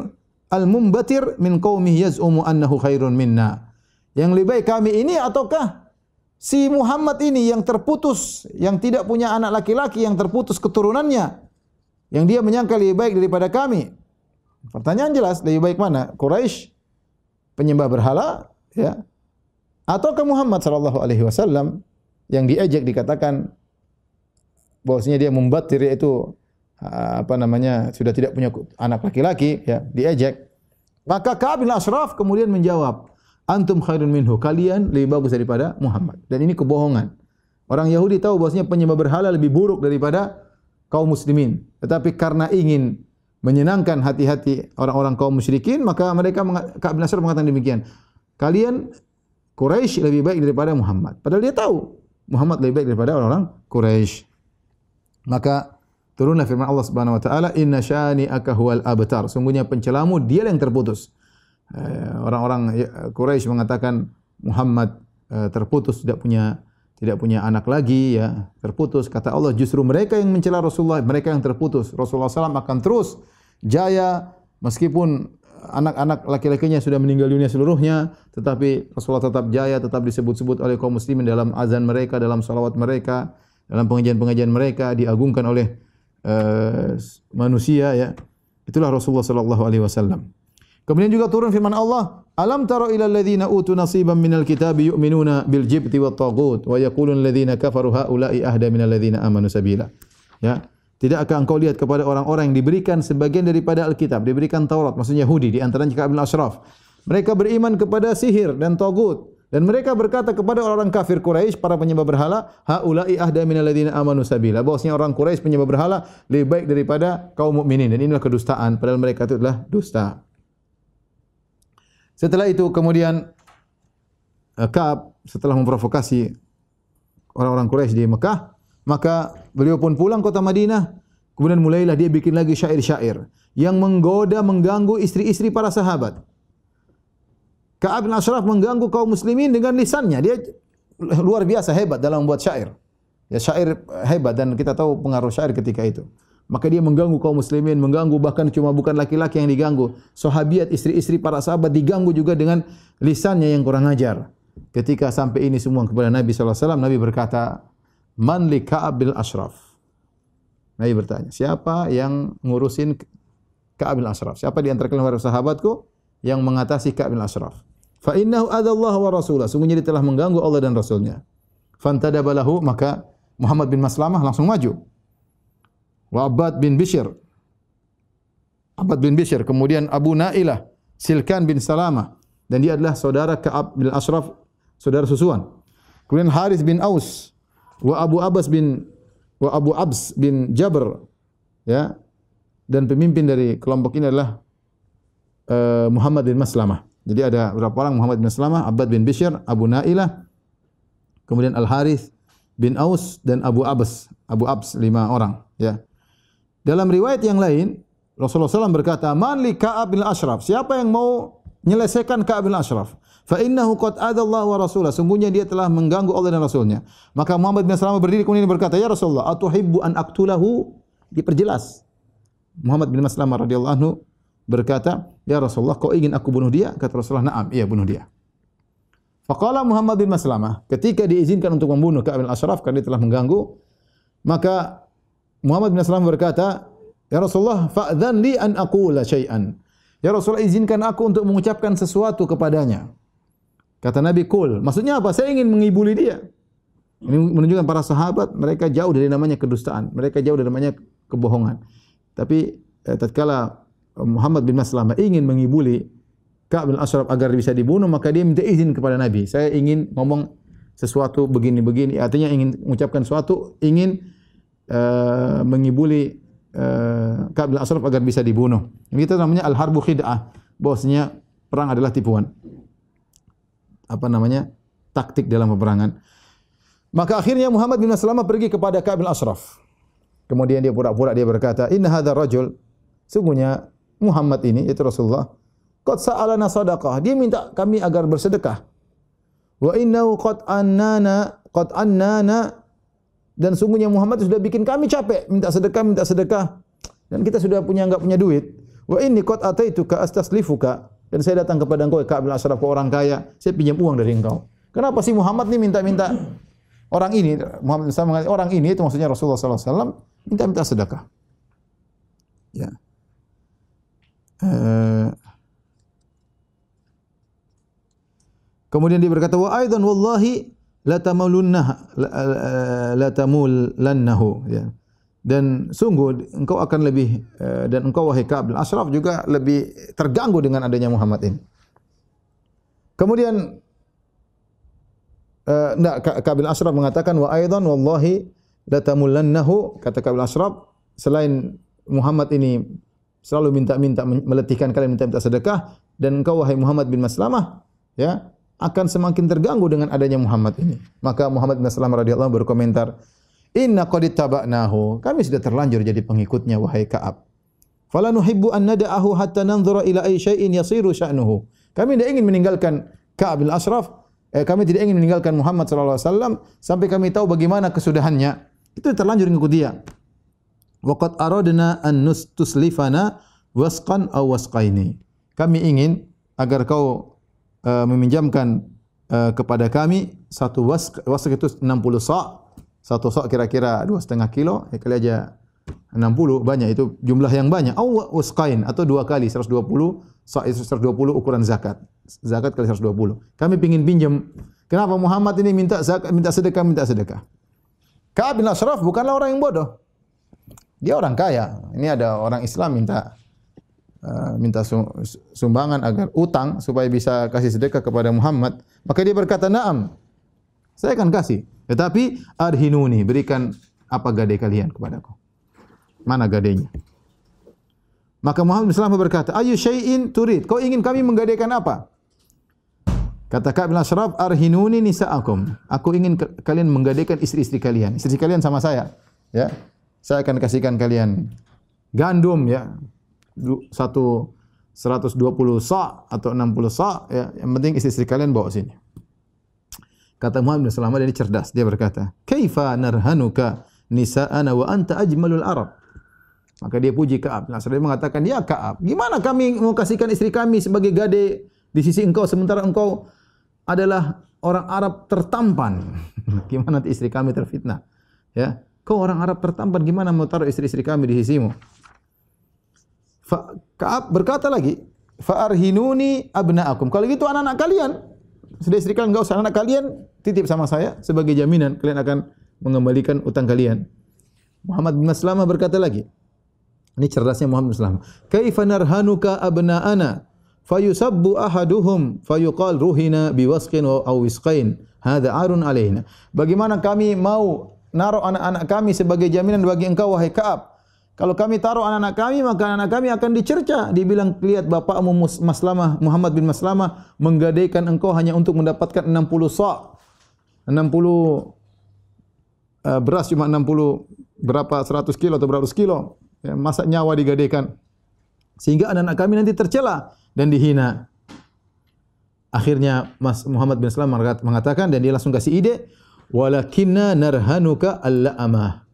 al-mumbatir min qaumihi yaz'umu annahu khairun minna. Yang lebih baik kami ini ataukah si Muhammad ini yang terputus, yang tidak punya anak laki-laki, yang terputus keturunannya, yang dia menyangka lebih baik daripada kami? Pertanyaan jelas, lebih baik mana? Quraisy penyembah berhala, ya, atau ke Muhammad sallallahu alaihi wasallam yang diejek dikatakan bahwasanya dia membatir yaitu apa namanya sudah tidak punya anak laki-laki ya diejek. Maka Ka'ab bin Ashraf kemudian menjawab antum khairun minhu kalian lebih bagus daripada Muhammad. Dan ini kebohongan. Orang Yahudi tahu bahwasanya penyembah berhala lebih buruk daripada kaum muslimin. Tetapi karena ingin menyenangkan hati-hati orang-orang kaum musyrikin maka mereka Ka'ab bin Ashraf mengatakan demikian kalian Quraisy lebih baik daripada Muhammad. Padahal dia tahu Muhammad lebih baik daripada orang-orang Quraisy maka turunlah firman Allah Subhanahu wa taala inna syani akahual abtar. Sungguhnya pencelamu dia yang terputus. Eh, orang-orang ya, Quraisy mengatakan Muhammad eh, terputus tidak punya tidak punya anak lagi ya. Terputus kata Allah. Justru mereka yang mencela Rasulullah mereka yang terputus. Rasulullah SAW akan terus jaya meskipun anak-anak laki-lakinya sudah meninggal dunia seluruhnya, tetapi Rasulullah tetap jaya, tetap disebut-sebut oleh kaum muslimin dalam azan mereka, dalam salawat mereka, dalam pengajian-pengajian mereka, diagungkan oleh uh, manusia ya. Itulah Rasulullah sallallahu alaihi wasallam. Kemudian juga turun firman Allah, "Alam tara ila alladziina utu nasiban minal kitabi yu'minuna bil jibti wat taghut wa yaqulun alladziina kafaru haula'i ahda minal ladziina amanu sabila." Ya. Tidakkah engkau lihat kepada orang-orang yang diberikan sebagian daripada Alkitab, diberikan Taurat, maksudnya Yahudi di antaranya Ka'ab bin Ashraf. Mereka beriman kepada sihir dan tagut dan mereka berkata kepada orang-orang kafir Quraisy para penyembah berhala, haula'i ahda minal ladzina amanu sabila. Bahwasanya orang Quraisy penyembah berhala lebih baik daripada kaum mukminin dan inilah kedustaan padahal mereka itu adalah dusta. Setelah itu kemudian eh, Ka'ab setelah memprovokasi orang-orang Quraisy di Mekah, Maka beliau pun pulang kota Madinah. Kemudian mulailah dia bikin lagi syair-syair yang menggoda, mengganggu istri-istri para sahabat. Ka'ab bin Ashraf mengganggu kaum muslimin dengan lisannya. Dia luar biasa hebat dalam membuat syair. Ya syair hebat dan kita tahu pengaruh syair ketika itu. Maka dia mengganggu kaum muslimin, mengganggu bahkan cuma bukan laki-laki yang diganggu. Sahabiat, istri-istri para sahabat diganggu juga dengan lisannya yang kurang ajar. Ketika sampai ini semua kepada Nabi SAW, Nabi berkata, Man li Ka'ab bin Ashraf? Nabi bertanya, siapa yang ngurusin Ka'ab bin Ashraf? Siapa di antara kalian sahabatku yang mengatasi Ka'ab bin Ashraf? Fa innahu Allah wa rasulah. Sungguhnya dia telah mengganggu Allah dan Rasulnya. Fantadaba lahu, maka Muhammad bin Maslamah langsung maju. Wa Abbad bin Bishr. Abbad bin Bishr. Kemudian Abu Na'ilah. Silkan bin Salamah. Dan dia adalah saudara Ka'ab bin Ashraf. Saudara susuan. Kemudian Haris bin Aus wa Abu Abbas bin wa Abu Abs bin Jabr ya dan pemimpin dari kelompok ini adalah uh, Muhammad bin Maslamah. Jadi ada beberapa orang Muhammad bin Maslamah, Abbad bin Bishr, Abu Nailah, kemudian Al Harith bin Aus dan Abu Abbas, Abu Abs lima orang ya. Dalam riwayat yang lain Rasulullah SAW berkata, "Man li Ka'ab bin Ashraf?" Siapa yang mau menyelesaikan Ka'ab bin Ashraf? Fa innahu qad ada Allah wa rasulah sungguhnya dia telah mengganggu Allah dan rasulnya. Maka Muhammad bin Salamah berdiri kemudian berkata ya Rasulullah atuhibbu an aqtulahu diperjelas. Muhammad bin Maslamah radhiyallahu anhu berkata ya Rasulullah kau ingin aku bunuh dia? Kata Rasulullah na'am iya bunuh dia. Faqala Muhammad bin Maslamah ketika diizinkan untuk membunuh Ka'ab bin Ashraf karena dia telah mengganggu maka Muhammad bin Maslamah berkata ya Rasulullah fa'dhan li an aqula syai'an. Ya Rasulullah izinkan aku untuk mengucapkan sesuatu kepadanya. Kata Nabi kul. Maksudnya apa? Saya ingin mengibuli dia. Ini menunjukkan para sahabat mereka jauh dari namanya kedustaan. Mereka jauh dari namanya kebohongan. Tapi eh, tatkala Muhammad bin Maslamah ingin mengibuli Ka'ab bin Ashraf agar bisa dibunuh, maka dia minta izin kepada Nabi. Saya ingin ngomong sesuatu begini-begini. Artinya ingin mengucapkan sesuatu, ingin uh, mengibuli uh, Ka'ab bin Ashraf agar bisa dibunuh. Ini kita namanya al-harbu khid'ah. Bahwasanya perang adalah tipuan apa namanya taktik dalam peperangan. Maka akhirnya Muhammad bin Maslamah pergi kepada Ka'ab bin Ashraf. Kemudian dia pura-pura dia berkata, "Inna hadha rajul" Sungguhnya Muhammad ini yaitu Rasulullah qad sa'alana sadaqah. Dia minta kami agar bersedekah. Wa innahu qad annana qad annana dan sungguhnya Muhammad sudah bikin kami capek minta sedekah minta sedekah dan kita sudah punya enggak punya duit. Wa inni qad ataituka astaslifuka dan saya datang kepada engkau Ka'ab bin Ashraf orang kaya, saya pinjam uang dari engkau. Kenapa sih Muhammad ni minta-minta orang ini Muhammad SAW mengatakan orang ini itu maksudnya Rasulullah wasallam minta-minta sedekah. Ya. Uh, kemudian dia berkata wa aidan wallahi la tamulunna la tamullannahu ya dan sungguh engkau akan lebih eh, dan engkau wahai Ka'ab bin Ashraf juga lebih terganggu dengan adanya Muhammad ini. Kemudian uh, enggak Ka'ab bin Ashraf mengatakan wa aidan wallahi la tamullannahu kata Ka'ab bin Ashraf selain Muhammad ini selalu minta-minta meletihkan kalian minta-minta sedekah dan engkau wahai Muhammad bin Maslamah ya akan semakin terganggu dengan adanya Muhammad ini. Maka Muhammad bin Maslamah radhiyallahu berkomentar, Inna qad ittaba'nahu. Kami sudah terlanjur jadi pengikutnya wahai Ka'ab. Fala nuhibbu an nada'ahu hatta nanzura ila ay syai'in yasiru sya'nuhu. Kami tidak ingin meninggalkan Ka'ab bin Ashraf. Eh, kami tidak ingin meninggalkan Muhammad sallallahu alaihi wasallam sampai kami tahu bagaimana kesudahannya. Itu terlanjur ikut dia. Wa qad aradna an nustuslifana wasqan aw wasqaini. kami ingin agar kau uh, meminjamkan uh, kepada kami satu wask, wask itu 60 sa' satu sa' kira-kira 2,5 kilo, ya kali aja 60 banyak itu jumlah yang banyak. Aw wasqain atau dua kali 120 sa' itu 120 ukuran zakat. Zakat kali 120. Kami ingin pinjam. Kenapa Muhammad ini minta zakat, minta sedekah, minta sedekah? Ka'ab bin Ashraf bukanlah orang yang bodoh. Dia orang kaya. Ini ada orang Islam minta uh, minta sumbangan agar utang supaya bisa kasih sedekah kepada Muhammad. Maka dia berkata, "Na'am. Saya akan kasih. Tetapi arhinuni, berikan apa gadai kalian kepadaku." Mana gadainya? Maka Muhammad Salamah berkata, "Ayu syai'in turid? Kau ingin kami menggadaikan apa?" Kata Ka'ab bin Ashraf, "Arhinuni nisa'akum." Aku ingin kalian menggadaikan istri-istri kalian. Istri kalian sama saya, ya saya akan kasihkan kalian gandum ya satu 120 sa atau 60 sa ya yang penting istri-istri kalian bawa sini kata Muhammad bin Salamah ini cerdas dia berkata kaifa narhanuka nisa'ana wa anta ajmalul arab? Maka dia puji Ka'ab. Nah, dia mengatakan ya Ka'ab gimana kami mau kasihkan istri kami sebagai gade di sisi engkau sementara engkau adalah orang Arab tertampan. Gimana nanti istri kami terfitnah? Ya? Kau orang Arab tertampan, gimana mau taruh istri-istri kami di sisimu? Kaab berkata lagi, Fa'arhinuni abna'akum. Kalau gitu anak-anak kalian, sudah istri kalian, enggak usah anak kalian, titip sama saya sebagai jaminan kalian akan mengembalikan utang kalian. Muhammad bin Maslamah berkata lagi, ini cerdasnya Muhammad bin Maslamah. Kaifa narhanuka abna'ana fayusabbu ahaduhum fayuqal ruhina biwasqin wa awisqain. Hadha arun alaina. Bagaimana kami mau naruh anak-anak kami sebagai jaminan bagi engkau wahai Ka'ab. Kalau kami taruh anak-anak kami, maka anak kami akan dicerca. Dibilang, lihat bapakmu Maslamah, Muhammad bin Maslamah, menggadaikan engkau hanya untuk mendapatkan 60 sa' 60 uh, beras cuma 60 berapa 100 kilo atau berapa kilo. Ya, masa nyawa digadaikan. Sehingga anak-anak kami nanti tercela dan dihina. Akhirnya Mas Muhammad bin Salam mengatakan dan dia langsung kasih ide, walakinna narhanuka al-la'amah.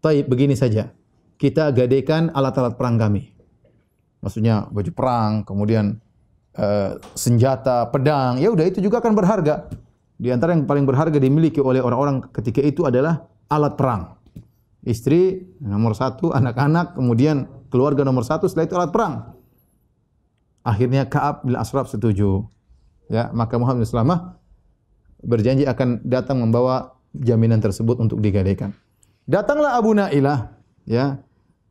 Taib begini saja. Kita gadaikan alat-alat perang kami. Maksudnya baju perang, kemudian uh, senjata, pedang, ya udah itu juga akan berharga. Di antara yang paling berharga dimiliki oleh orang-orang ketika itu adalah alat perang. Istri nomor satu, anak-anak, kemudian keluarga nomor satu, setelah itu alat perang. Akhirnya Kaab bin Asraf setuju. Ya, maka Muhammad Salamah berjanji akan datang membawa jaminan tersebut untuk digadaikan. Datanglah Abu Nailah, ya.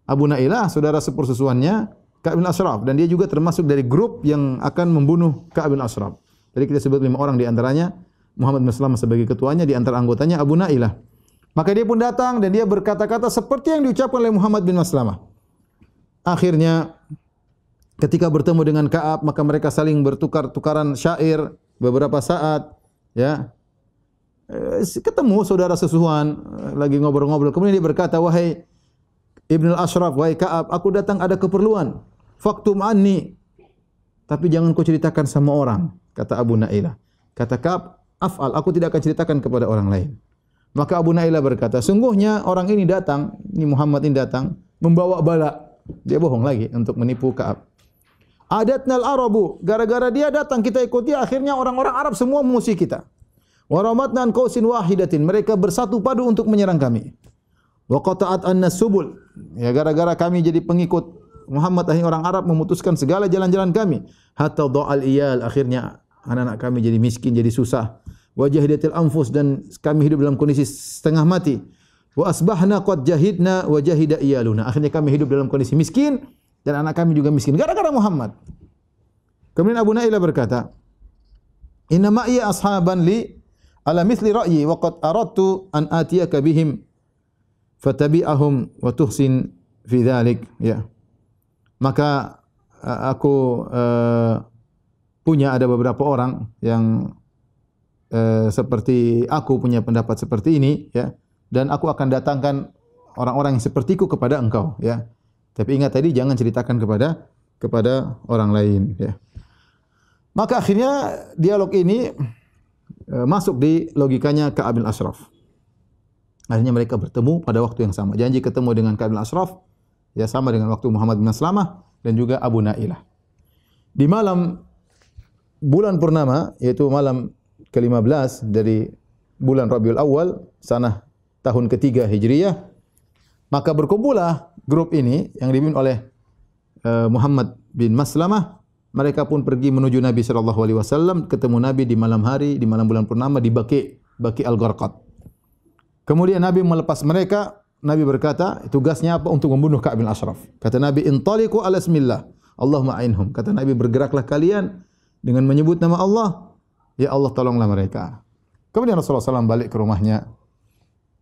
Abu Nailah saudara sepersusuannya Ka'ab bin Ashraf dan dia juga termasuk dari grup yang akan membunuh Ka'ab bin Ashraf. Jadi kita sebut lima orang di antaranya Muhammad bin Salam sebagai ketuanya di antara anggotanya Abu Nailah. Maka dia pun datang dan dia berkata-kata seperti yang diucapkan oleh Muhammad bin Maslamah. Akhirnya ketika bertemu dengan Ka'ab maka mereka saling bertukar-tukaran syair beberapa saat ya eh, ketemu saudara sesuhan eh, lagi ngobrol-ngobrol kemudian dia berkata wahai Ibnu Ashraf wahai Ka'ab aku datang ada keperluan faktum anni tapi jangan kau ceritakan sama orang kata Abu Nailah kata Ka'ab afal aku tidak akan ceritakan kepada orang lain maka Abu Nailah berkata sungguhnya orang ini datang ini Muhammad ini datang membawa bala dia bohong lagi untuk menipu Ka'ab Adatna al-Arabu. Gara-gara dia datang kita ikuti akhirnya orang-orang Arab semua memusuhi kita. Waramatna an qausin wahidatin. Mereka bersatu padu untuk menyerang kami. Wa qata'at anna subul. Ya gara-gara kami jadi pengikut Muhammad akhirnya orang Arab memutuskan segala jalan-jalan kami. Hatta dha'al iyal. Akhirnya anak-anak kami jadi miskin, jadi susah. Wa jahidatil anfus dan kami hidup dalam kondisi setengah mati. Wa asbahna qad jahidna wa jahida iyaluna. Akhirnya kami hidup dalam kondisi miskin dan anak kami juga miskin gara-gara Muhammad. Kemudian Abu Nailah berkata, "Inna ma iya ashaban li ala mithli ra'yi wa qad aradtu an atiyaka bihim fatabi'ahum wa tuhsin fi dhalik." Ya. Maka aku uh, punya ada beberapa orang yang uh, seperti aku punya pendapat seperti ini ya dan aku akan datangkan orang-orang yang sepertiku kepada engkau ya tapi ingat tadi jangan ceritakan kepada kepada orang lain ya. Maka akhirnya dialog ini e, masuk di logikanya Ka'ab bin Ashraf. Akhirnya mereka bertemu pada waktu yang sama. Janji ketemu dengan Ka'ab bin Ashraf ya sama dengan waktu Muhammad bin Aslamah dan juga Abu Nailah. Di malam bulan purnama yaitu malam ke-15 dari bulan Rabiul Awal sanah tahun ketiga Hijriyah maka berkumpullah grup ini yang dipimpin oleh uh, Muhammad bin Maslamah mereka pun pergi menuju Nabi sallallahu alaihi wasallam ketemu Nabi di malam hari di malam bulan purnama di Baqi Baqi Al-Gharqad kemudian Nabi melepas mereka Nabi berkata tugasnya apa untuk membunuh Ka'ab bin Ashraf kata Nabi intaliqu ala bismillah Allahumma ainhum kata Nabi bergeraklah kalian dengan menyebut nama Allah, ya Allah tolonglah mereka. Kemudian Rasulullah SAW balik ke rumahnya.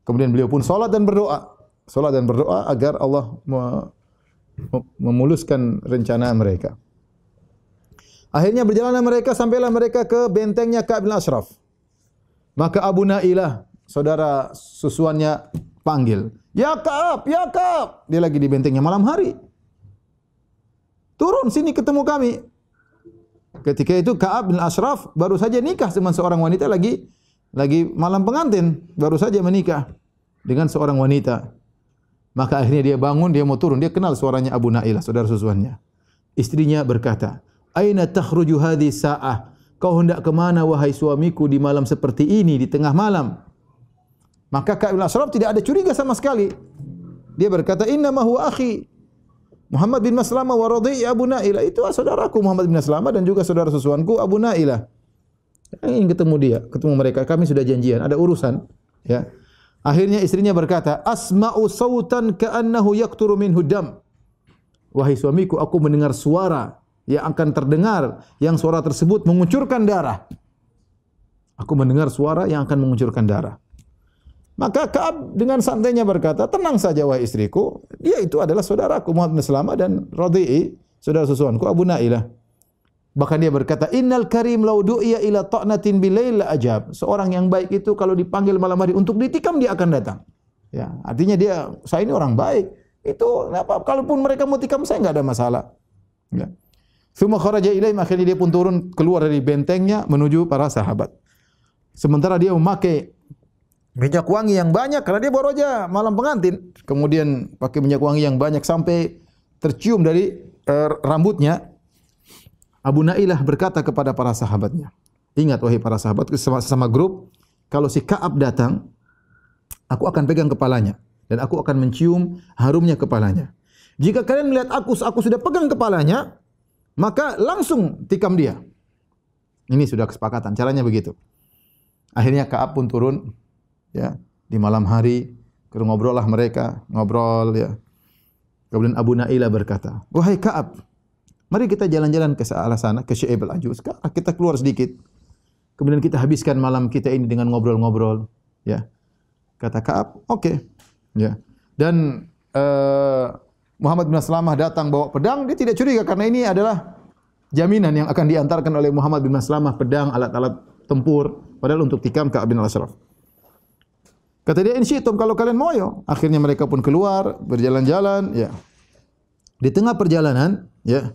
Kemudian beliau pun solat dan berdoa. Solat dan berdoa agar Allah memuluskan rencana mereka. Akhirnya berjalan mereka sampailah mereka ke bentengnya Ka'ab bin Ashraf. Maka Abu Nailah, saudara susuannya panggil. Ya Ka'ab, ya Ka'ab. Dia lagi di bentengnya malam hari. Turun sini ketemu kami. Ketika itu Ka'ab bin Ashraf baru saja nikah dengan seorang wanita lagi lagi malam pengantin, baru saja menikah dengan seorang wanita. Maka akhirnya dia bangun, dia mau turun, dia kenal suaranya Abu Nailah, saudara susuannya. Istrinya berkata, "Aina takhruju hadhi sa'ah? Kau hendak ke mana wahai suamiku di malam seperti ini di tengah malam?" Maka Ka'ab bin Ashraf tidak ada curiga sama sekali. Dia berkata, "Inna ma huwa akhi." Muhammad bin Maslama wa radhi Abu Nailah itu saudaraku Muhammad bin Maslama dan juga saudara susuanku Abu Nailah. Ingin ketemu dia, ketemu mereka. Kami sudah janjian, ada urusan. Ya. Akhirnya istrinya berkata, Asma'u sautan ka'annahu yakturu minhu dam. Wahai suamiku, aku mendengar suara yang akan terdengar, yang suara tersebut mengucurkan darah. Aku mendengar suara yang akan mengucurkan darah. Maka Kaab dengan santainya berkata, tenang saja wahai istriku, dia itu adalah saudaraku Muhammad bin Salama dan Radhi'i, saudara susuanku Abu Nailah. Bahkan dia berkata, Innal karim lau du'iya ila ta'natin bilayla ajab. Seorang yang baik itu kalau dipanggil malam hari untuk ditikam, dia akan datang. Ya, artinya dia, saya ini orang baik. Itu, apa, kalaupun mereka mau tikam, saya enggak ada masalah. Ya. Thumma kharaja ilaih, akhirnya dia pun turun keluar dari bentengnya menuju para sahabat. Sementara dia memakai minyak wangi yang banyak karena dia baru aja malam pengantin. Kemudian pakai minyak wangi yang banyak sampai tercium dari uh, rambutnya. Abu Nailah berkata kepada para sahabatnya, ingat wahai para sahabat sama, sama grup, kalau si Kaab datang, aku akan pegang kepalanya dan aku akan mencium harumnya kepalanya. Jika kalian melihat aku, aku sudah pegang kepalanya, maka langsung tikam dia. Ini sudah kesepakatan, caranya begitu. Akhirnya Kaab pun turun ya. Di malam hari ngobrol lah mereka ngobrol ya. Kemudian Abu Nailah berkata wahai Kaab mari kita jalan-jalan ke searah sana ke Syaib al-Ajuz kita keluar sedikit. Kemudian kita habiskan malam kita ini dengan ngobrol-ngobrol ya. Kata Kaab oke okay. ya. Dan uh, Muhammad bin Aslamah datang bawa pedang. Dia tidak curiga karena ini adalah jaminan yang akan diantarkan oleh Muhammad bin Aslamah pedang alat-alat tempur padahal untuk tikam Ka'ab bin Al-Ashraf Kata dia, insyitum kalau kalian mau yo. Akhirnya mereka pun keluar, berjalan-jalan. Ya. Di tengah perjalanan, ya.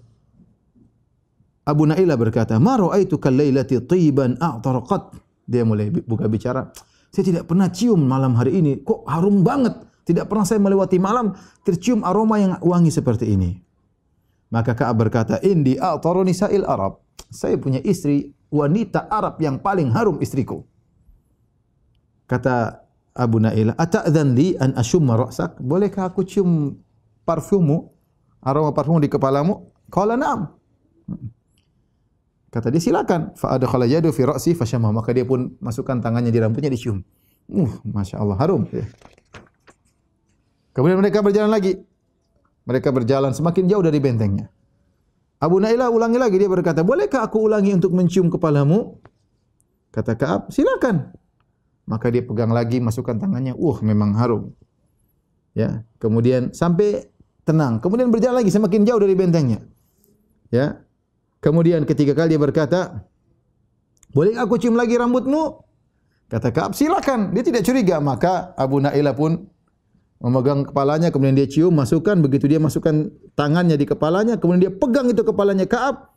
Abu Nailah berkata, Maru aitu kalailati tiban a'tarqat. Dia mulai buka bicara. Saya tidak pernah cium malam hari ini. Kok harum banget. Tidak pernah saya melewati malam tercium aroma yang wangi seperti ini. Maka Ka'ab berkata, Indi a'taru nisa'il Arab. Saya punya istri wanita Arab yang paling harum istriku. Kata Abu Nailah, "Ata'dzan li an ashumma ra'sak?" Bolehkah aku cium parfummu, aroma parfum di kepalamu? Qala na'am. Kata dia, silakan. Fa adkhala yadu fi ra'si fa. Maka dia pun masukkan tangannya di rambutnya dicium. Uh, Masya Allah, harum. Ya. Kemudian mereka berjalan lagi. Mereka berjalan semakin jauh dari bentengnya. Abu Nailah ulangi lagi. Dia berkata, bolehkah aku ulangi untuk mencium kepalamu? Kata Kaab, silakan. Maka dia pegang lagi, masukkan tangannya. Uh, memang harum. Ya, kemudian sampai tenang. Kemudian berjalan lagi semakin jauh dari bentengnya. Ya. Kemudian ketiga kali dia berkata, "Boleh aku cium lagi rambutmu?" Kata Ka'ab, "Silakan." Dia tidak curiga, maka Abu Nailah pun memegang kepalanya, kemudian dia cium, masukkan, begitu dia masukkan tangannya di kepalanya, kemudian dia pegang itu kepalanya Ka'ab.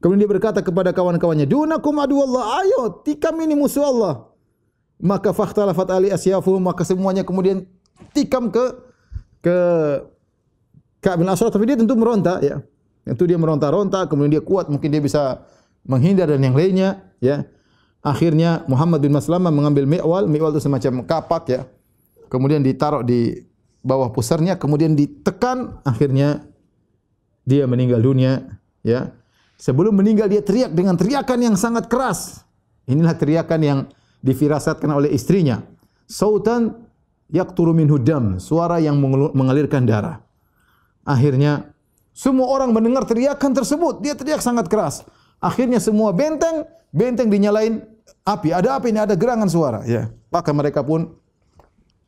Kemudian dia berkata kepada kawan-kawannya, "Dunakum adu Allah, ayo tikam ini musuh Allah." Maka fakhtalafat ali asyafu maka semuanya kemudian tikam ke ke Ka'ab bin Ashraf tapi dia tentu meronta ya Itu dia meronta-ronta, kemudian dia kuat, mungkin dia bisa menghindar dan yang lainnya, ya. Akhirnya Muhammad bin Maslamah mengambil mi'wal, mi'wal itu semacam kapak ya. Kemudian ditaruh di bawah pusarnya, kemudian ditekan, akhirnya dia meninggal dunia, ya. Sebelum meninggal dia teriak dengan teriakan yang sangat keras. Inilah teriakan yang difirasatkan oleh istrinya. Sautan yaqturu minhu dam, suara yang mengalirkan darah. Akhirnya semua orang mendengar teriakan tersebut, dia teriak sangat keras. Akhirnya semua benteng, benteng dinyalain api. Ada api ini, ada gerangan suara, ya. Maka mereka pun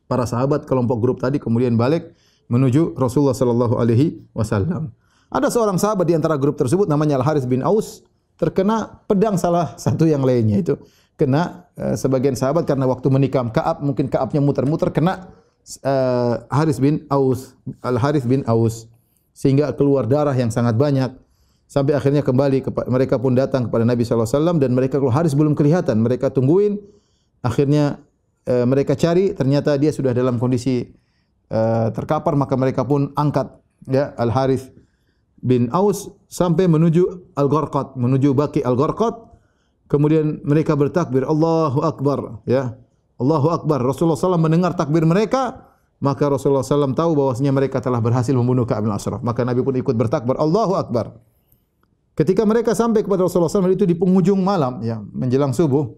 para sahabat kelompok grup tadi kemudian balik menuju Rasulullah sallallahu alaihi wasallam. Ada seorang sahabat di antara grup tersebut namanya Al Haris bin Aus terkena pedang salah satu yang lainnya itu kena uh, sebagian sahabat karena waktu menikam Kaab mungkin Kaabnya muter-muter kena uh, Haris bin Aus Al Haris bin Aus sehingga keluar darah yang sangat banyak. Sampai akhirnya kembali mereka pun datang kepada Nabi sallallahu alaihi wasallam dan mereka kalau Haris belum kelihatan mereka tungguin. Akhirnya uh, mereka cari ternyata dia sudah dalam kondisi uh, terkapar maka mereka pun angkat ya Al Haris bin Aus sampai menuju Al-Gharqad, menuju Baki Al-Gharqad. Kemudian mereka bertakbir, Allahu Akbar. Ya. Allahu Akbar. Rasulullah SAW mendengar takbir mereka, maka Rasulullah SAW tahu bahwasanya mereka telah berhasil membunuh Ka'ab bin Ashraf. Maka Nabi pun ikut bertakbir, Allahu Akbar. Ketika mereka sampai kepada Rasulullah SAW itu di penghujung malam, ya, menjelang subuh,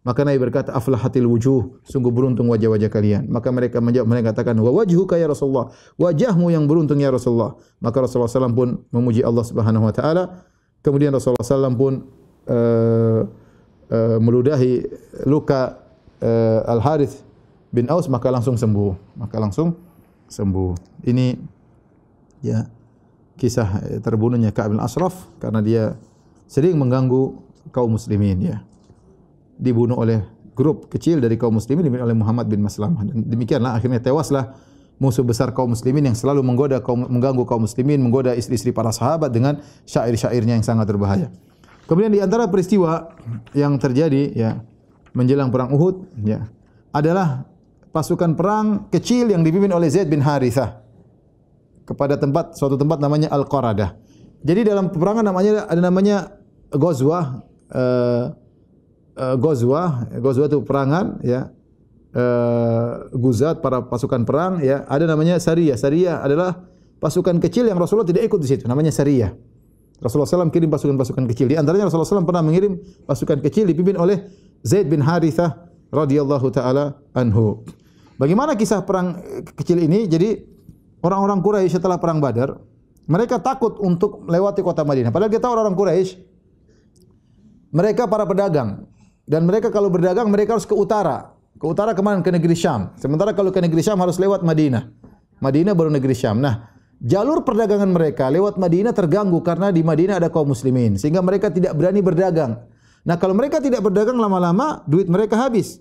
Maka Nabi berkata, aflahatil wujuh, sungguh beruntung wajah-wajah kalian. Maka mereka menjawab, mereka katakan, wa wajhuka ya Rasulullah, wajahmu yang beruntung ya Rasulullah. Maka Rasulullah SAW pun memuji Allah Subhanahu Wa Taala. Kemudian Rasulullah SAW pun uh, uh, meludahi luka uh, Al Harith bin Aus, maka langsung sembuh. Maka langsung sembuh. Ini ya kisah terbunuhnya Ka'ab bin Ashraf karena dia sering mengganggu kaum muslimin ya dibunuh oleh grup kecil dari kaum muslimin dibunuh oleh Muhammad bin Maslamah dan demikianlah akhirnya tewaslah musuh besar kaum muslimin yang selalu menggoda kaum mengganggu kaum muslimin menggoda istri-istri para sahabat dengan syair-syairnya yang sangat berbahaya. Kemudian di antara peristiwa yang terjadi ya menjelang perang Uhud ya adalah pasukan perang kecil yang dipimpin oleh Zaid bin Harithah kepada tempat suatu tempat namanya Al-Qaradah. Jadi dalam peperangan namanya ada namanya Ghazwah uh, uh, Ghazwah, itu perangan ya. Uh, Guzat para pasukan perang ya, ada namanya Sariyah. Sariyah adalah pasukan kecil yang Rasulullah tidak ikut di situ, namanya Sariyah. Rasulullah SAW kirim pasukan-pasukan kecil. Di antaranya Rasulullah SAW pernah mengirim pasukan kecil dipimpin oleh Zaid bin Harithah radhiyallahu taala anhu. Bagaimana kisah perang kecil ini? Jadi orang-orang Quraisy setelah perang Badar, mereka takut untuk melewati kota Madinah. Padahal kita orang-orang Quraisy mereka para pedagang dan mereka kalau berdagang mereka harus ke utara. Ke utara ke mana? Ke negeri Syam. Sementara kalau ke negeri Syam harus lewat Madinah. Madinah baru negeri Syam. Nah, jalur perdagangan mereka lewat Madinah terganggu karena di Madinah ada kaum muslimin sehingga mereka tidak berani berdagang. Nah, kalau mereka tidak berdagang lama-lama duit mereka habis.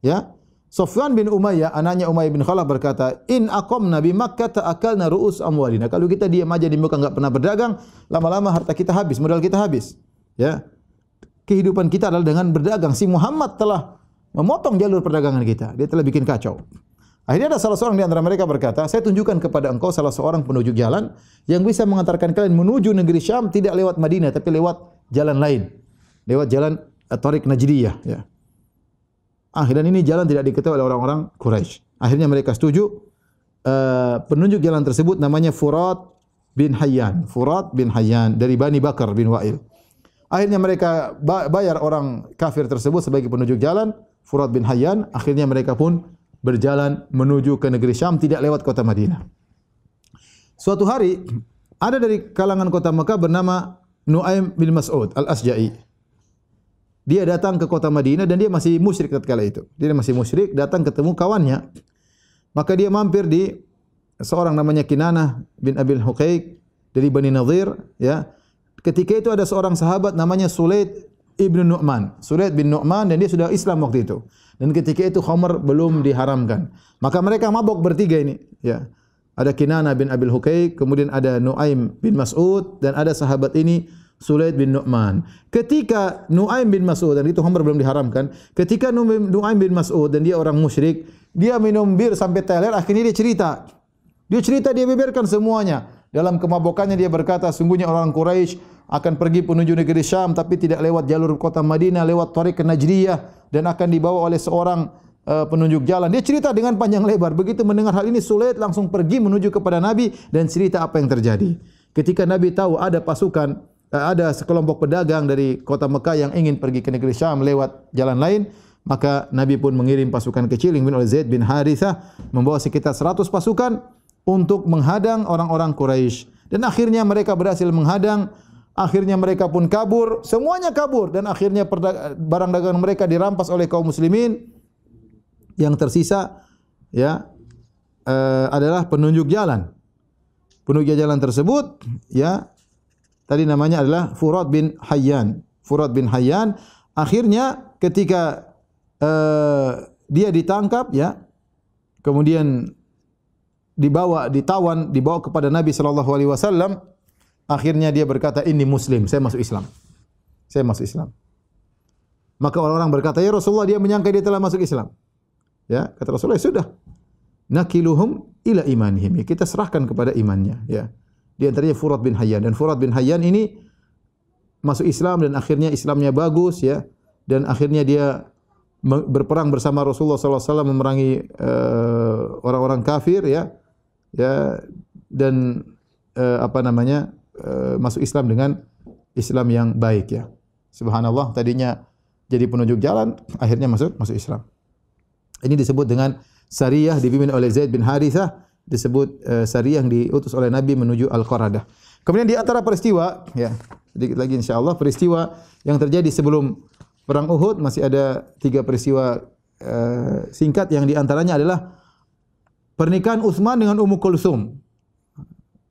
Ya. Sofwan bin Umayyah, anaknya Umayyah bin Khalaf berkata, "In aqamna bi Makkah ta'akalna ru'us amwalina." Kalau kita diam aja di Mekah enggak pernah berdagang, lama-lama harta kita habis, modal kita habis. Ya kehidupan kita adalah dengan berdagang. Si Muhammad telah memotong jalur perdagangan kita. Dia telah bikin kacau. Akhirnya ada salah seorang di antara mereka berkata, saya tunjukkan kepada engkau salah seorang penunjuk jalan yang bisa mengantarkan kalian menuju negeri Syam tidak lewat Madinah tapi lewat jalan lain. Lewat jalan Tariq Najdiyah. Ya. Akhirnya ini jalan tidak diketahui oleh orang-orang Quraisy. Akhirnya mereka setuju. Uh, penunjuk jalan tersebut namanya Furat bin Hayyan. Furat bin Hayyan dari Bani Bakar bin Wa'il. Akhirnya mereka bayar orang kafir tersebut sebagai penunjuk jalan, Furat bin Hayyan. Akhirnya mereka pun berjalan menuju ke negeri Syam tidak lewat kota Madinah. Suatu hari ada dari kalangan kota Mekah bernama Nuaim bin Mas'ud Al-Asja'i. Dia datang ke kota Madinah dan dia masih musyrik ketika itu. Dia masih musyrik, datang ketemu kawannya. Maka dia mampir di seorang namanya Kinanah bin Abil Huqaiq dari Bani Nadir, ya ketika itu ada seorang sahabat namanya Sulaid ibnu Nu'man. Sulaid bin Nu'man dan dia sudah Islam waktu itu. Dan ketika itu khamar belum diharamkan. Maka mereka mabok bertiga ini. Ya. Ada Kinana bin Abil Hukay, kemudian ada Nu'aim bin Mas'ud, dan ada sahabat ini Sulaid bin Nu'man. Ketika Nu'aim bin Mas'ud, dan itu khamar belum diharamkan, ketika Nu'aim bin Mas'ud dan dia orang musyrik, dia minum bir sampai teler, akhirnya dia cerita. Dia cerita, dia beberkan semuanya. Dalam kemabukannya dia berkata, sungguhnya orang Quraisy akan pergi menuju negeri Syam tapi tidak lewat jalur kota Madinah, lewat Tariq Najriyah dan akan dibawa oleh seorang uh, penunjuk jalan. Dia cerita dengan panjang lebar. Begitu mendengar hal ini sulit langsung pergi menuju kepada Nabi dan cerita apa yang terjadi. Ketika Nabi tahu ada pasukan uh, ada sekelompok pedagang dari kota Mekah yang ingin pergi ke negeri Syam lewat jalan lain, maka Nabi pun mengirim pasukan kecil yang oleh Zaid bin Harithah membawa sekitar 100 pasukan untuk menghadang orang-orang Quraisy dan akhirnya mereka berhasil menghadang akhirnya mereka pun kabur. Semuanya kabur dan akhirnya barang dagangan mereka dirampas oleh kaum muslimin. Yang tersisa ya uh, adalah penunjuk jalan. Penunjuk jalan tersebut ya tadi namanya adalah Furat bin Hayyan. Furat bin Hayyan akhirnya ketika uh, dia ditangkap ya kemudian dibawa ditawan dibawa kepada Nabi sallallahu alaihi wasallam akhirnya dia berkata ini muslim saya masuk Islam. Saya masuk Islam. Maka orang-orang berkata ya Rasulullah dia menyangka dia telah masuk Islam. Ya kata Rasulullah ya sudah. Nakiluhum ila imanihim. Ya, kita serahkan kepada imannya. Ya. Di antaranya Furat bin Hayyan. Dan Furat bin Hayyan ini masuk Islam dan akhirnya Islamnya bagus ya. Dan akhirnya dia berperang bersama Rasulullah wasallam memerangi uh, orang-orang kafir ya. Ya. Dan uh, apa namanya uh, masuk Islam dengan Islam yang baik ya. Subhanallah tadinya jadi penunjuk jalan akhirnya masuk masuk Islam. Ini disebut dengan Sariyah dipimpin oleh Zaid bin Harithah disebut uh, Sariyah yang diutus oleh Nabi menuju Al-Qaradah. Kemudian di antara peristiwa ya sedikit lagi insyaallah peristiwa yang terjadi sebelum perang Uhud masih ada tiga peristiwa uh, singkat yang di antaranya adalah pernikahan Utsman dengan Ummu Kulsum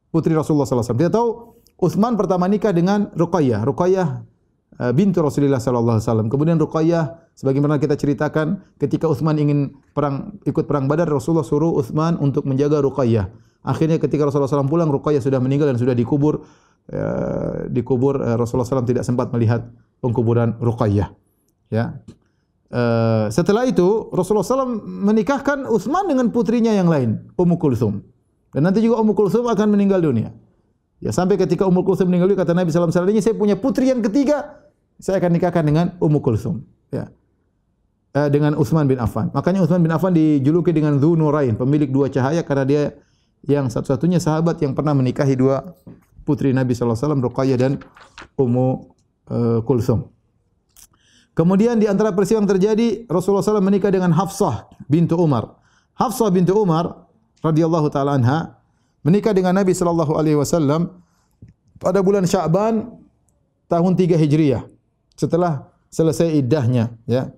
putri Rasulullah sallallahu alaihi wasallam. Kita tahu Utsman pertama nikah dengan Ruqayyah. Ruqayyah uh, bintu Rasulullah sallallahu alaihi wasallam. Kemudian Ruqayyah sebagaimana kita ceritakan ketika Utsman ingin perang ikut perang Badar Rasulullah suruh Utsman untuk menjaga Ruqayyah. Akhirnya ketika Rasulullah SAW pulang Ruqayyah sudah meninggal dan sudah dikubur uh, dikubur uh, Rasulullah SAW tidak sempat melihat pengkuburan Ruqayyah. Ya. Uh, setelah itu Rasulullah SAW menikahkan Utsman dengan putrinya yang lain, Ummu Kulsum. Dan nanti juga Ummu Kulsum akan meninggal dunia. Ya sampai ketika Ummu Kulsum meninggal dunia kata Nabi sallallahu alaihi wasallam, "Saya punya putri yang ketiga, saya akan nikahkan dengan Ummu Kulsum." Ya. Uh, dengan Utsman bin Affan. Makanya Utsman bin Affan dijuluki dengan Dzunurain, pemilik dua cahaya karena dia yang satu-satunya sahabat yang pernah menikahi dua putri Nabi sallallahu alaihi wasallam, Ruqayyah dan Ummu Kulsum. Kemudian di antara peristiwa yang terjadi Rasulullah SAW menikah dengan Hafsah bintu Umar. Hafsah bintu Umar radhiyallahu taala anha menikah dengan Nabi sallallahu alaihi wasallam pada bulan Sya'ban tahun 3 Hijriah. Setelah selesai iddahnya ya.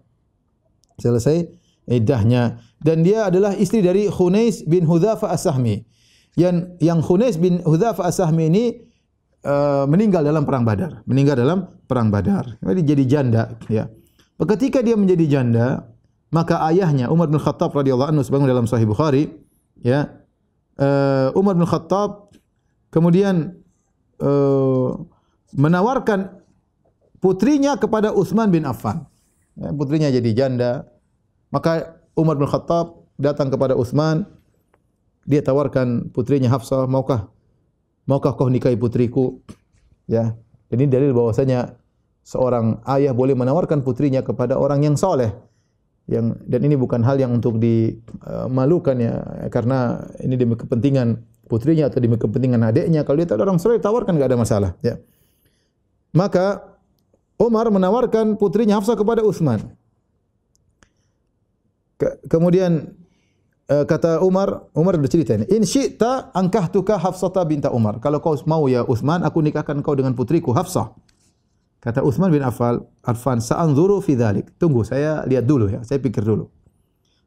Selesai iddahnya dan dia adalah istri dari Khunais bin Hudzafa As-Sahmi. Yang yang Khunais bin Hudzafa As-Sahmi ini uh, meninggal dalam perang Badar, meninggal dalam perang Badar. Jadi jadi janda, ya. Ketika dia menjadi janda, maka ayahnya Umar bin Khattab radhiyallahu anhu sebagaimana dalam Sahih Bukhari, ya. Uh, Umar bin Khattab kemudian uh, menawarkan putrinya kepada Utsman bin Affan. Ya, putrinya jadi janda. Maka Umar bin Khattab datang kepada Utsman, dia tawarkan putrinya Hafsah, maukah maukah kau nikahi putriku? Ya. Ini dalil bahwasanya seorang ayah boleh menawarkan putrinya kepada orang yang soleh. Yang dan ini bukan hal yang untuk dimalukan ya karena ini demi kepentingan putrinya atau demi kepentingan adiknya. Kalau dia ada orang soleh tawarkan enggak ada masalah, ya. Maka Umar menawarkan putrinya Hafsah kepada Utsman. Ke kemudian uh, kata Umar, Umar bercerita ini, "In syi'ta ankahtuka Hafsata binta Umar." Kalau kau mau ya Utsman, aku nikahkan kau dengan putriku Hafsah. Kata Utsman bin Affan, "Arfan, sa'anzuru fi dzalik." Tunggu, saya lihat dulu ya, saya pikir dulu.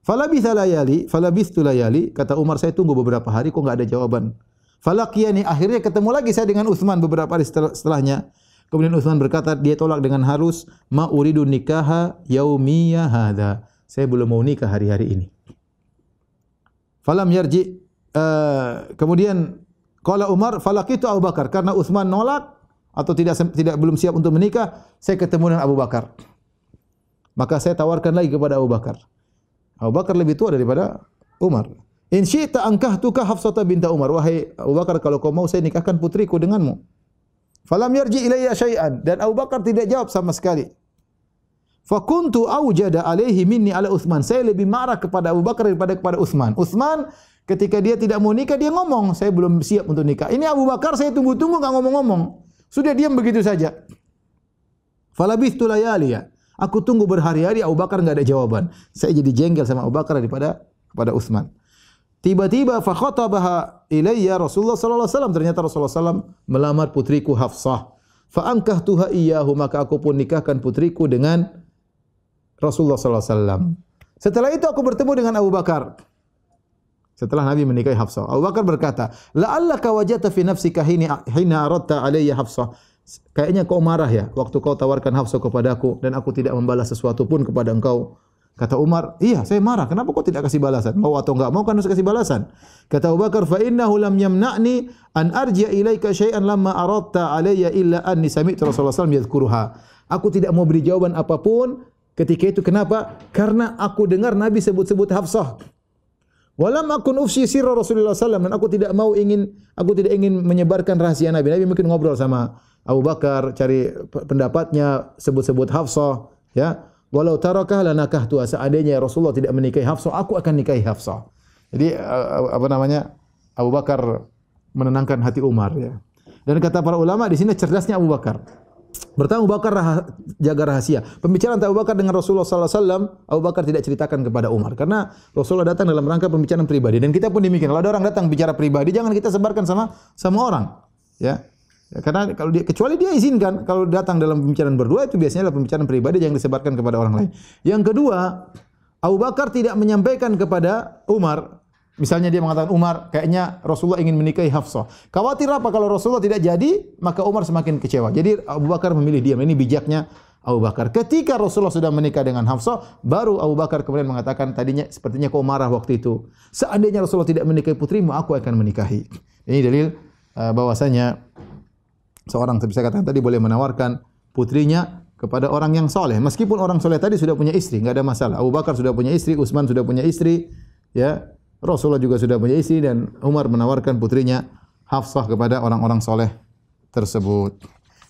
Falabitha layali, falabithtu layali, kata Umar, saya tunggu beberapa hari kok enggak ada jawaban. Falaqiyani, akhirnya ketemu lagi saya dengan Utsman beberapa hari setelahnya. Kemudian Utsman berkata, dia tolak dengan harus, "Ma uridu nikaha yaumiyya hadza." Saya belum mau nikah hari-hari ini. Falam yarji uh, kemudian qala Umar falaqitu Abu Bakar karena Utsman nolak atau tidak tidak belum siap untuk menikah, saya ketemu dengan Abu Bakar. Maka saya tawarkan lagi kepada Abu Bakar. Abu Bakar lebih tua daripada Umar. In syi'ta ankahtuka Hafsata binta Umar. Wahai Abu Bakar, kalau kau mau saya nikahkan putriku denganmu. Falam yarji ilayya syai'an. Dan Abu Bakar tidak jawab sama sekali. Fakuntu awjada alaihi minni ala Uthman. Saya lebih marah kepada Abu Bakar daripada kepada Uthman. Uthman ketika dia tidak mau nikah, dia ngomong, saya belum siap untuk nikah. Ini Abu Bakar saya tunggu-tunggu enggak ngomong-ngomong. Sudah diam begitu saja. Falabithtu layaliya. Aku tunggu berhari-hari Abu Bakar enggak ada jawaban. Saya jadi jengkel sama Abu Bakar daripada kepada Uthman. Tiba-tiba fa khatabaha ilayya Rasulullah sallallahu alaihi wasallam ternyata Rasulullah sallam melamar putriku Hafsah. Fa ankahtuha iyyahu maka aku pun nikahkan putriku dengan Rasulullah sallallahu alaihi wasallam. Setelah itu aku bertemu dengan Abu Bakar. Setelah Nabi menikahi Hafsah, Abu Bakar berkata, "La'allaka wajata fi nafsika hina hina aradta alayya Hafsah." Kayaknya kau marah ya waktu kau tawarkan Hafsah kepadaku dan aku tidak membalas sesuatu pun kepada engkau. Kata Umar, iya saya marah. Kenapa kau tidak kasih balasan? Mau atau enggak mau kan harus kasih balasan. Kata Abu Bakar, fa innahu lam yamna'ni an arji'a ilaika syai'an lamma aradta alayya illa anni sami'tu Rasulullah sallallahu alaihi wasallam Aku tidak mau beri jawaban apapun ketika itu. Kenapa? Karena aku dengar Nabi sebut-sebut Hafsah. Walam akun ufsi sirra Rasulullah sallallahu dan aku tidak mau ingin aku tidak ingin menyebarkan rahasia Nabi. Nabi mungkin ngobrol sama Abu Bakar cari pendapatnya sebut-sebut Hafsah, ya. Walau tarakah lanakah tu seandainya Rasulullah tidak menikahi Hafsah, aku akan nikahi Hafsah. Jadi apa namanya? Abu Bakar menenangkan hati Umar ya. Dan kata para ulama di sini cerdasnya Abu Bakar. Bertemu Abu Bakar rah jaga rahasia. Pembicaraan Abu Bakar dengan Rasulullah sallallahu alaihi wasallam, Abu Bakar tidak ceritakan kepada Umar karena Rasulullah datang dalam rangka pembicaraan pribadi dan kita pun demikian. Kalau ada orang datang bicara pribadi, jangan kita sebarkan sama sama orang. Ya. Ya, karena kalau dia kecuali dia izinkan kalau datang dalam pembicaraan berdua itu biasanya adalah pembicaraan pribadi yang disebarkan kepada orang lain. Yang kedua, Abu Bakar tidak menyampaikan kepada Umar Misalnya dia mengatakan Umar kayaknya Rasulullah ingin menikahi Hafsah. Khawatir apa kalau Rasulullah tidak jadi, maka Umar semakin kecewa. Jadi Abu Bakar memilih diam. Ini bijaknya Abu Bakar. Ketika Rasulullah sudah menikah dengan Hafsah, baru Abu Bakar kemudian mengatakan tadinya sepertinya kau marah waktu itu. Seandainya Rasulullah tidak menikahi putrimu, aku akan menikahi. Ini dalil uh, bahwasanya seorang saya katakan tadi boleh menawarkan putrinya kepada orang yang soleh. Meskipun orang soleh tadi sudah punya istri, enggak ada masalah. Abu Bakar sudah punya istri, Utsman sudah punya istri, ya. Rasulullah juga sudah punya istri dan Umar menawarkan putrinya Hafsah kepada orang-orang soleh tersebut.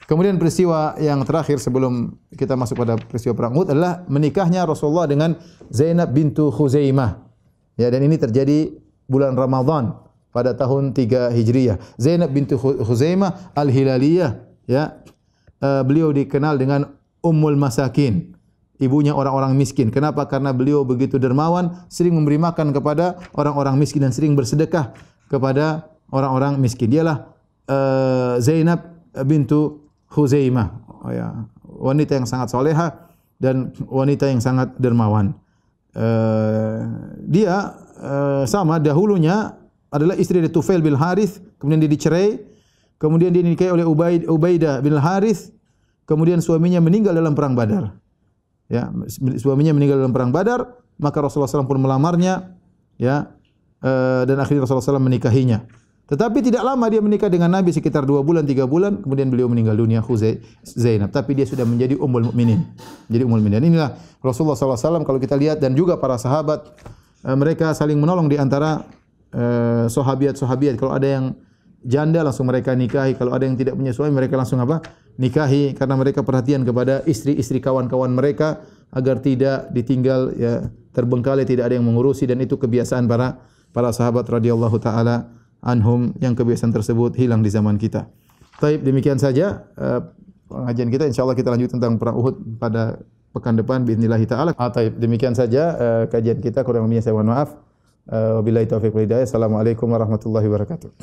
Kemudian peristiwa yang terakhir sebelum kita masuk pada peristiwa perang Uhud adalah menikahnya Rasulullah dengan Zainab bintu Khuzaimah. Ya dan ini terjadi bulan Ramadhan pada tahun 3 Hijriah. Zainab binti Khuzaimah Al-Hilaliyah ya. Uh, beliau dikenal dengan Ummul Masakin. Ibunya orang-orang miskin. Kenapa? Karena beliau begitu dermawan, sering memberi makan kepada orang-orang miskin dan sering bersedekah kepada orang-orang miskin. Dialah uh, Zainab bintu Khuzaimah. Oh, ya. Wanita yang sangat soleha dan wanita yang sangat dermawan. Uh, dia uh, sama dahulunya adalah istri dari Tufail bin Harith, kemudian dia dicerai, kemudian dia dinikahi oleh Ubaid, Ubaidah bin Harith, kemudian suaminya meninggal dalam perang Badar. Ya, suaminya meninggal dalam perang Badar, maka Rasulullah SAW pun melamarnya, ya, uh, dan akhirnya Rasulullah SAW menikahinya. Tetapi tidak lama dia menikah dengan Nabi sekitar dua bulan, tiga bulan, kemudian beliau meninggal dunia Khuzai Zainab. Tapi dia sudah menjadi ummul mukminin. Jadi ummul mukminin. Inilah Rasulullah SAW kalau kita lihat dan juga para sahabat, uh, mereka saling menolong di antara Eh, sahabiat-sahabiat kalau ada yang janda langsung mereka nikahi kalau ada yang tidak punya suami mereka langsung apa nikahi karena mereka perhatian kepada istri-istri kawan-kawan mereka agar tidak ditinggal ya terbengkalai tidak ada yang mengurusi dan itu kebiasaan para para sahabat radhiyallahu taala anhum yang kebiasaan tersebut hilang di zaman kita. Baik demikian saja uh, pengajian kita insyaallah kita lanjut tentang perang Uhud pada pekan depan باذن taala. Ah, demikian saja uh, kajian kita kurang lebihnya saya mohon maaf. Wabillahi taufiq wal hidayah. Assalamualaikum warahmatullahi wabarakatuh.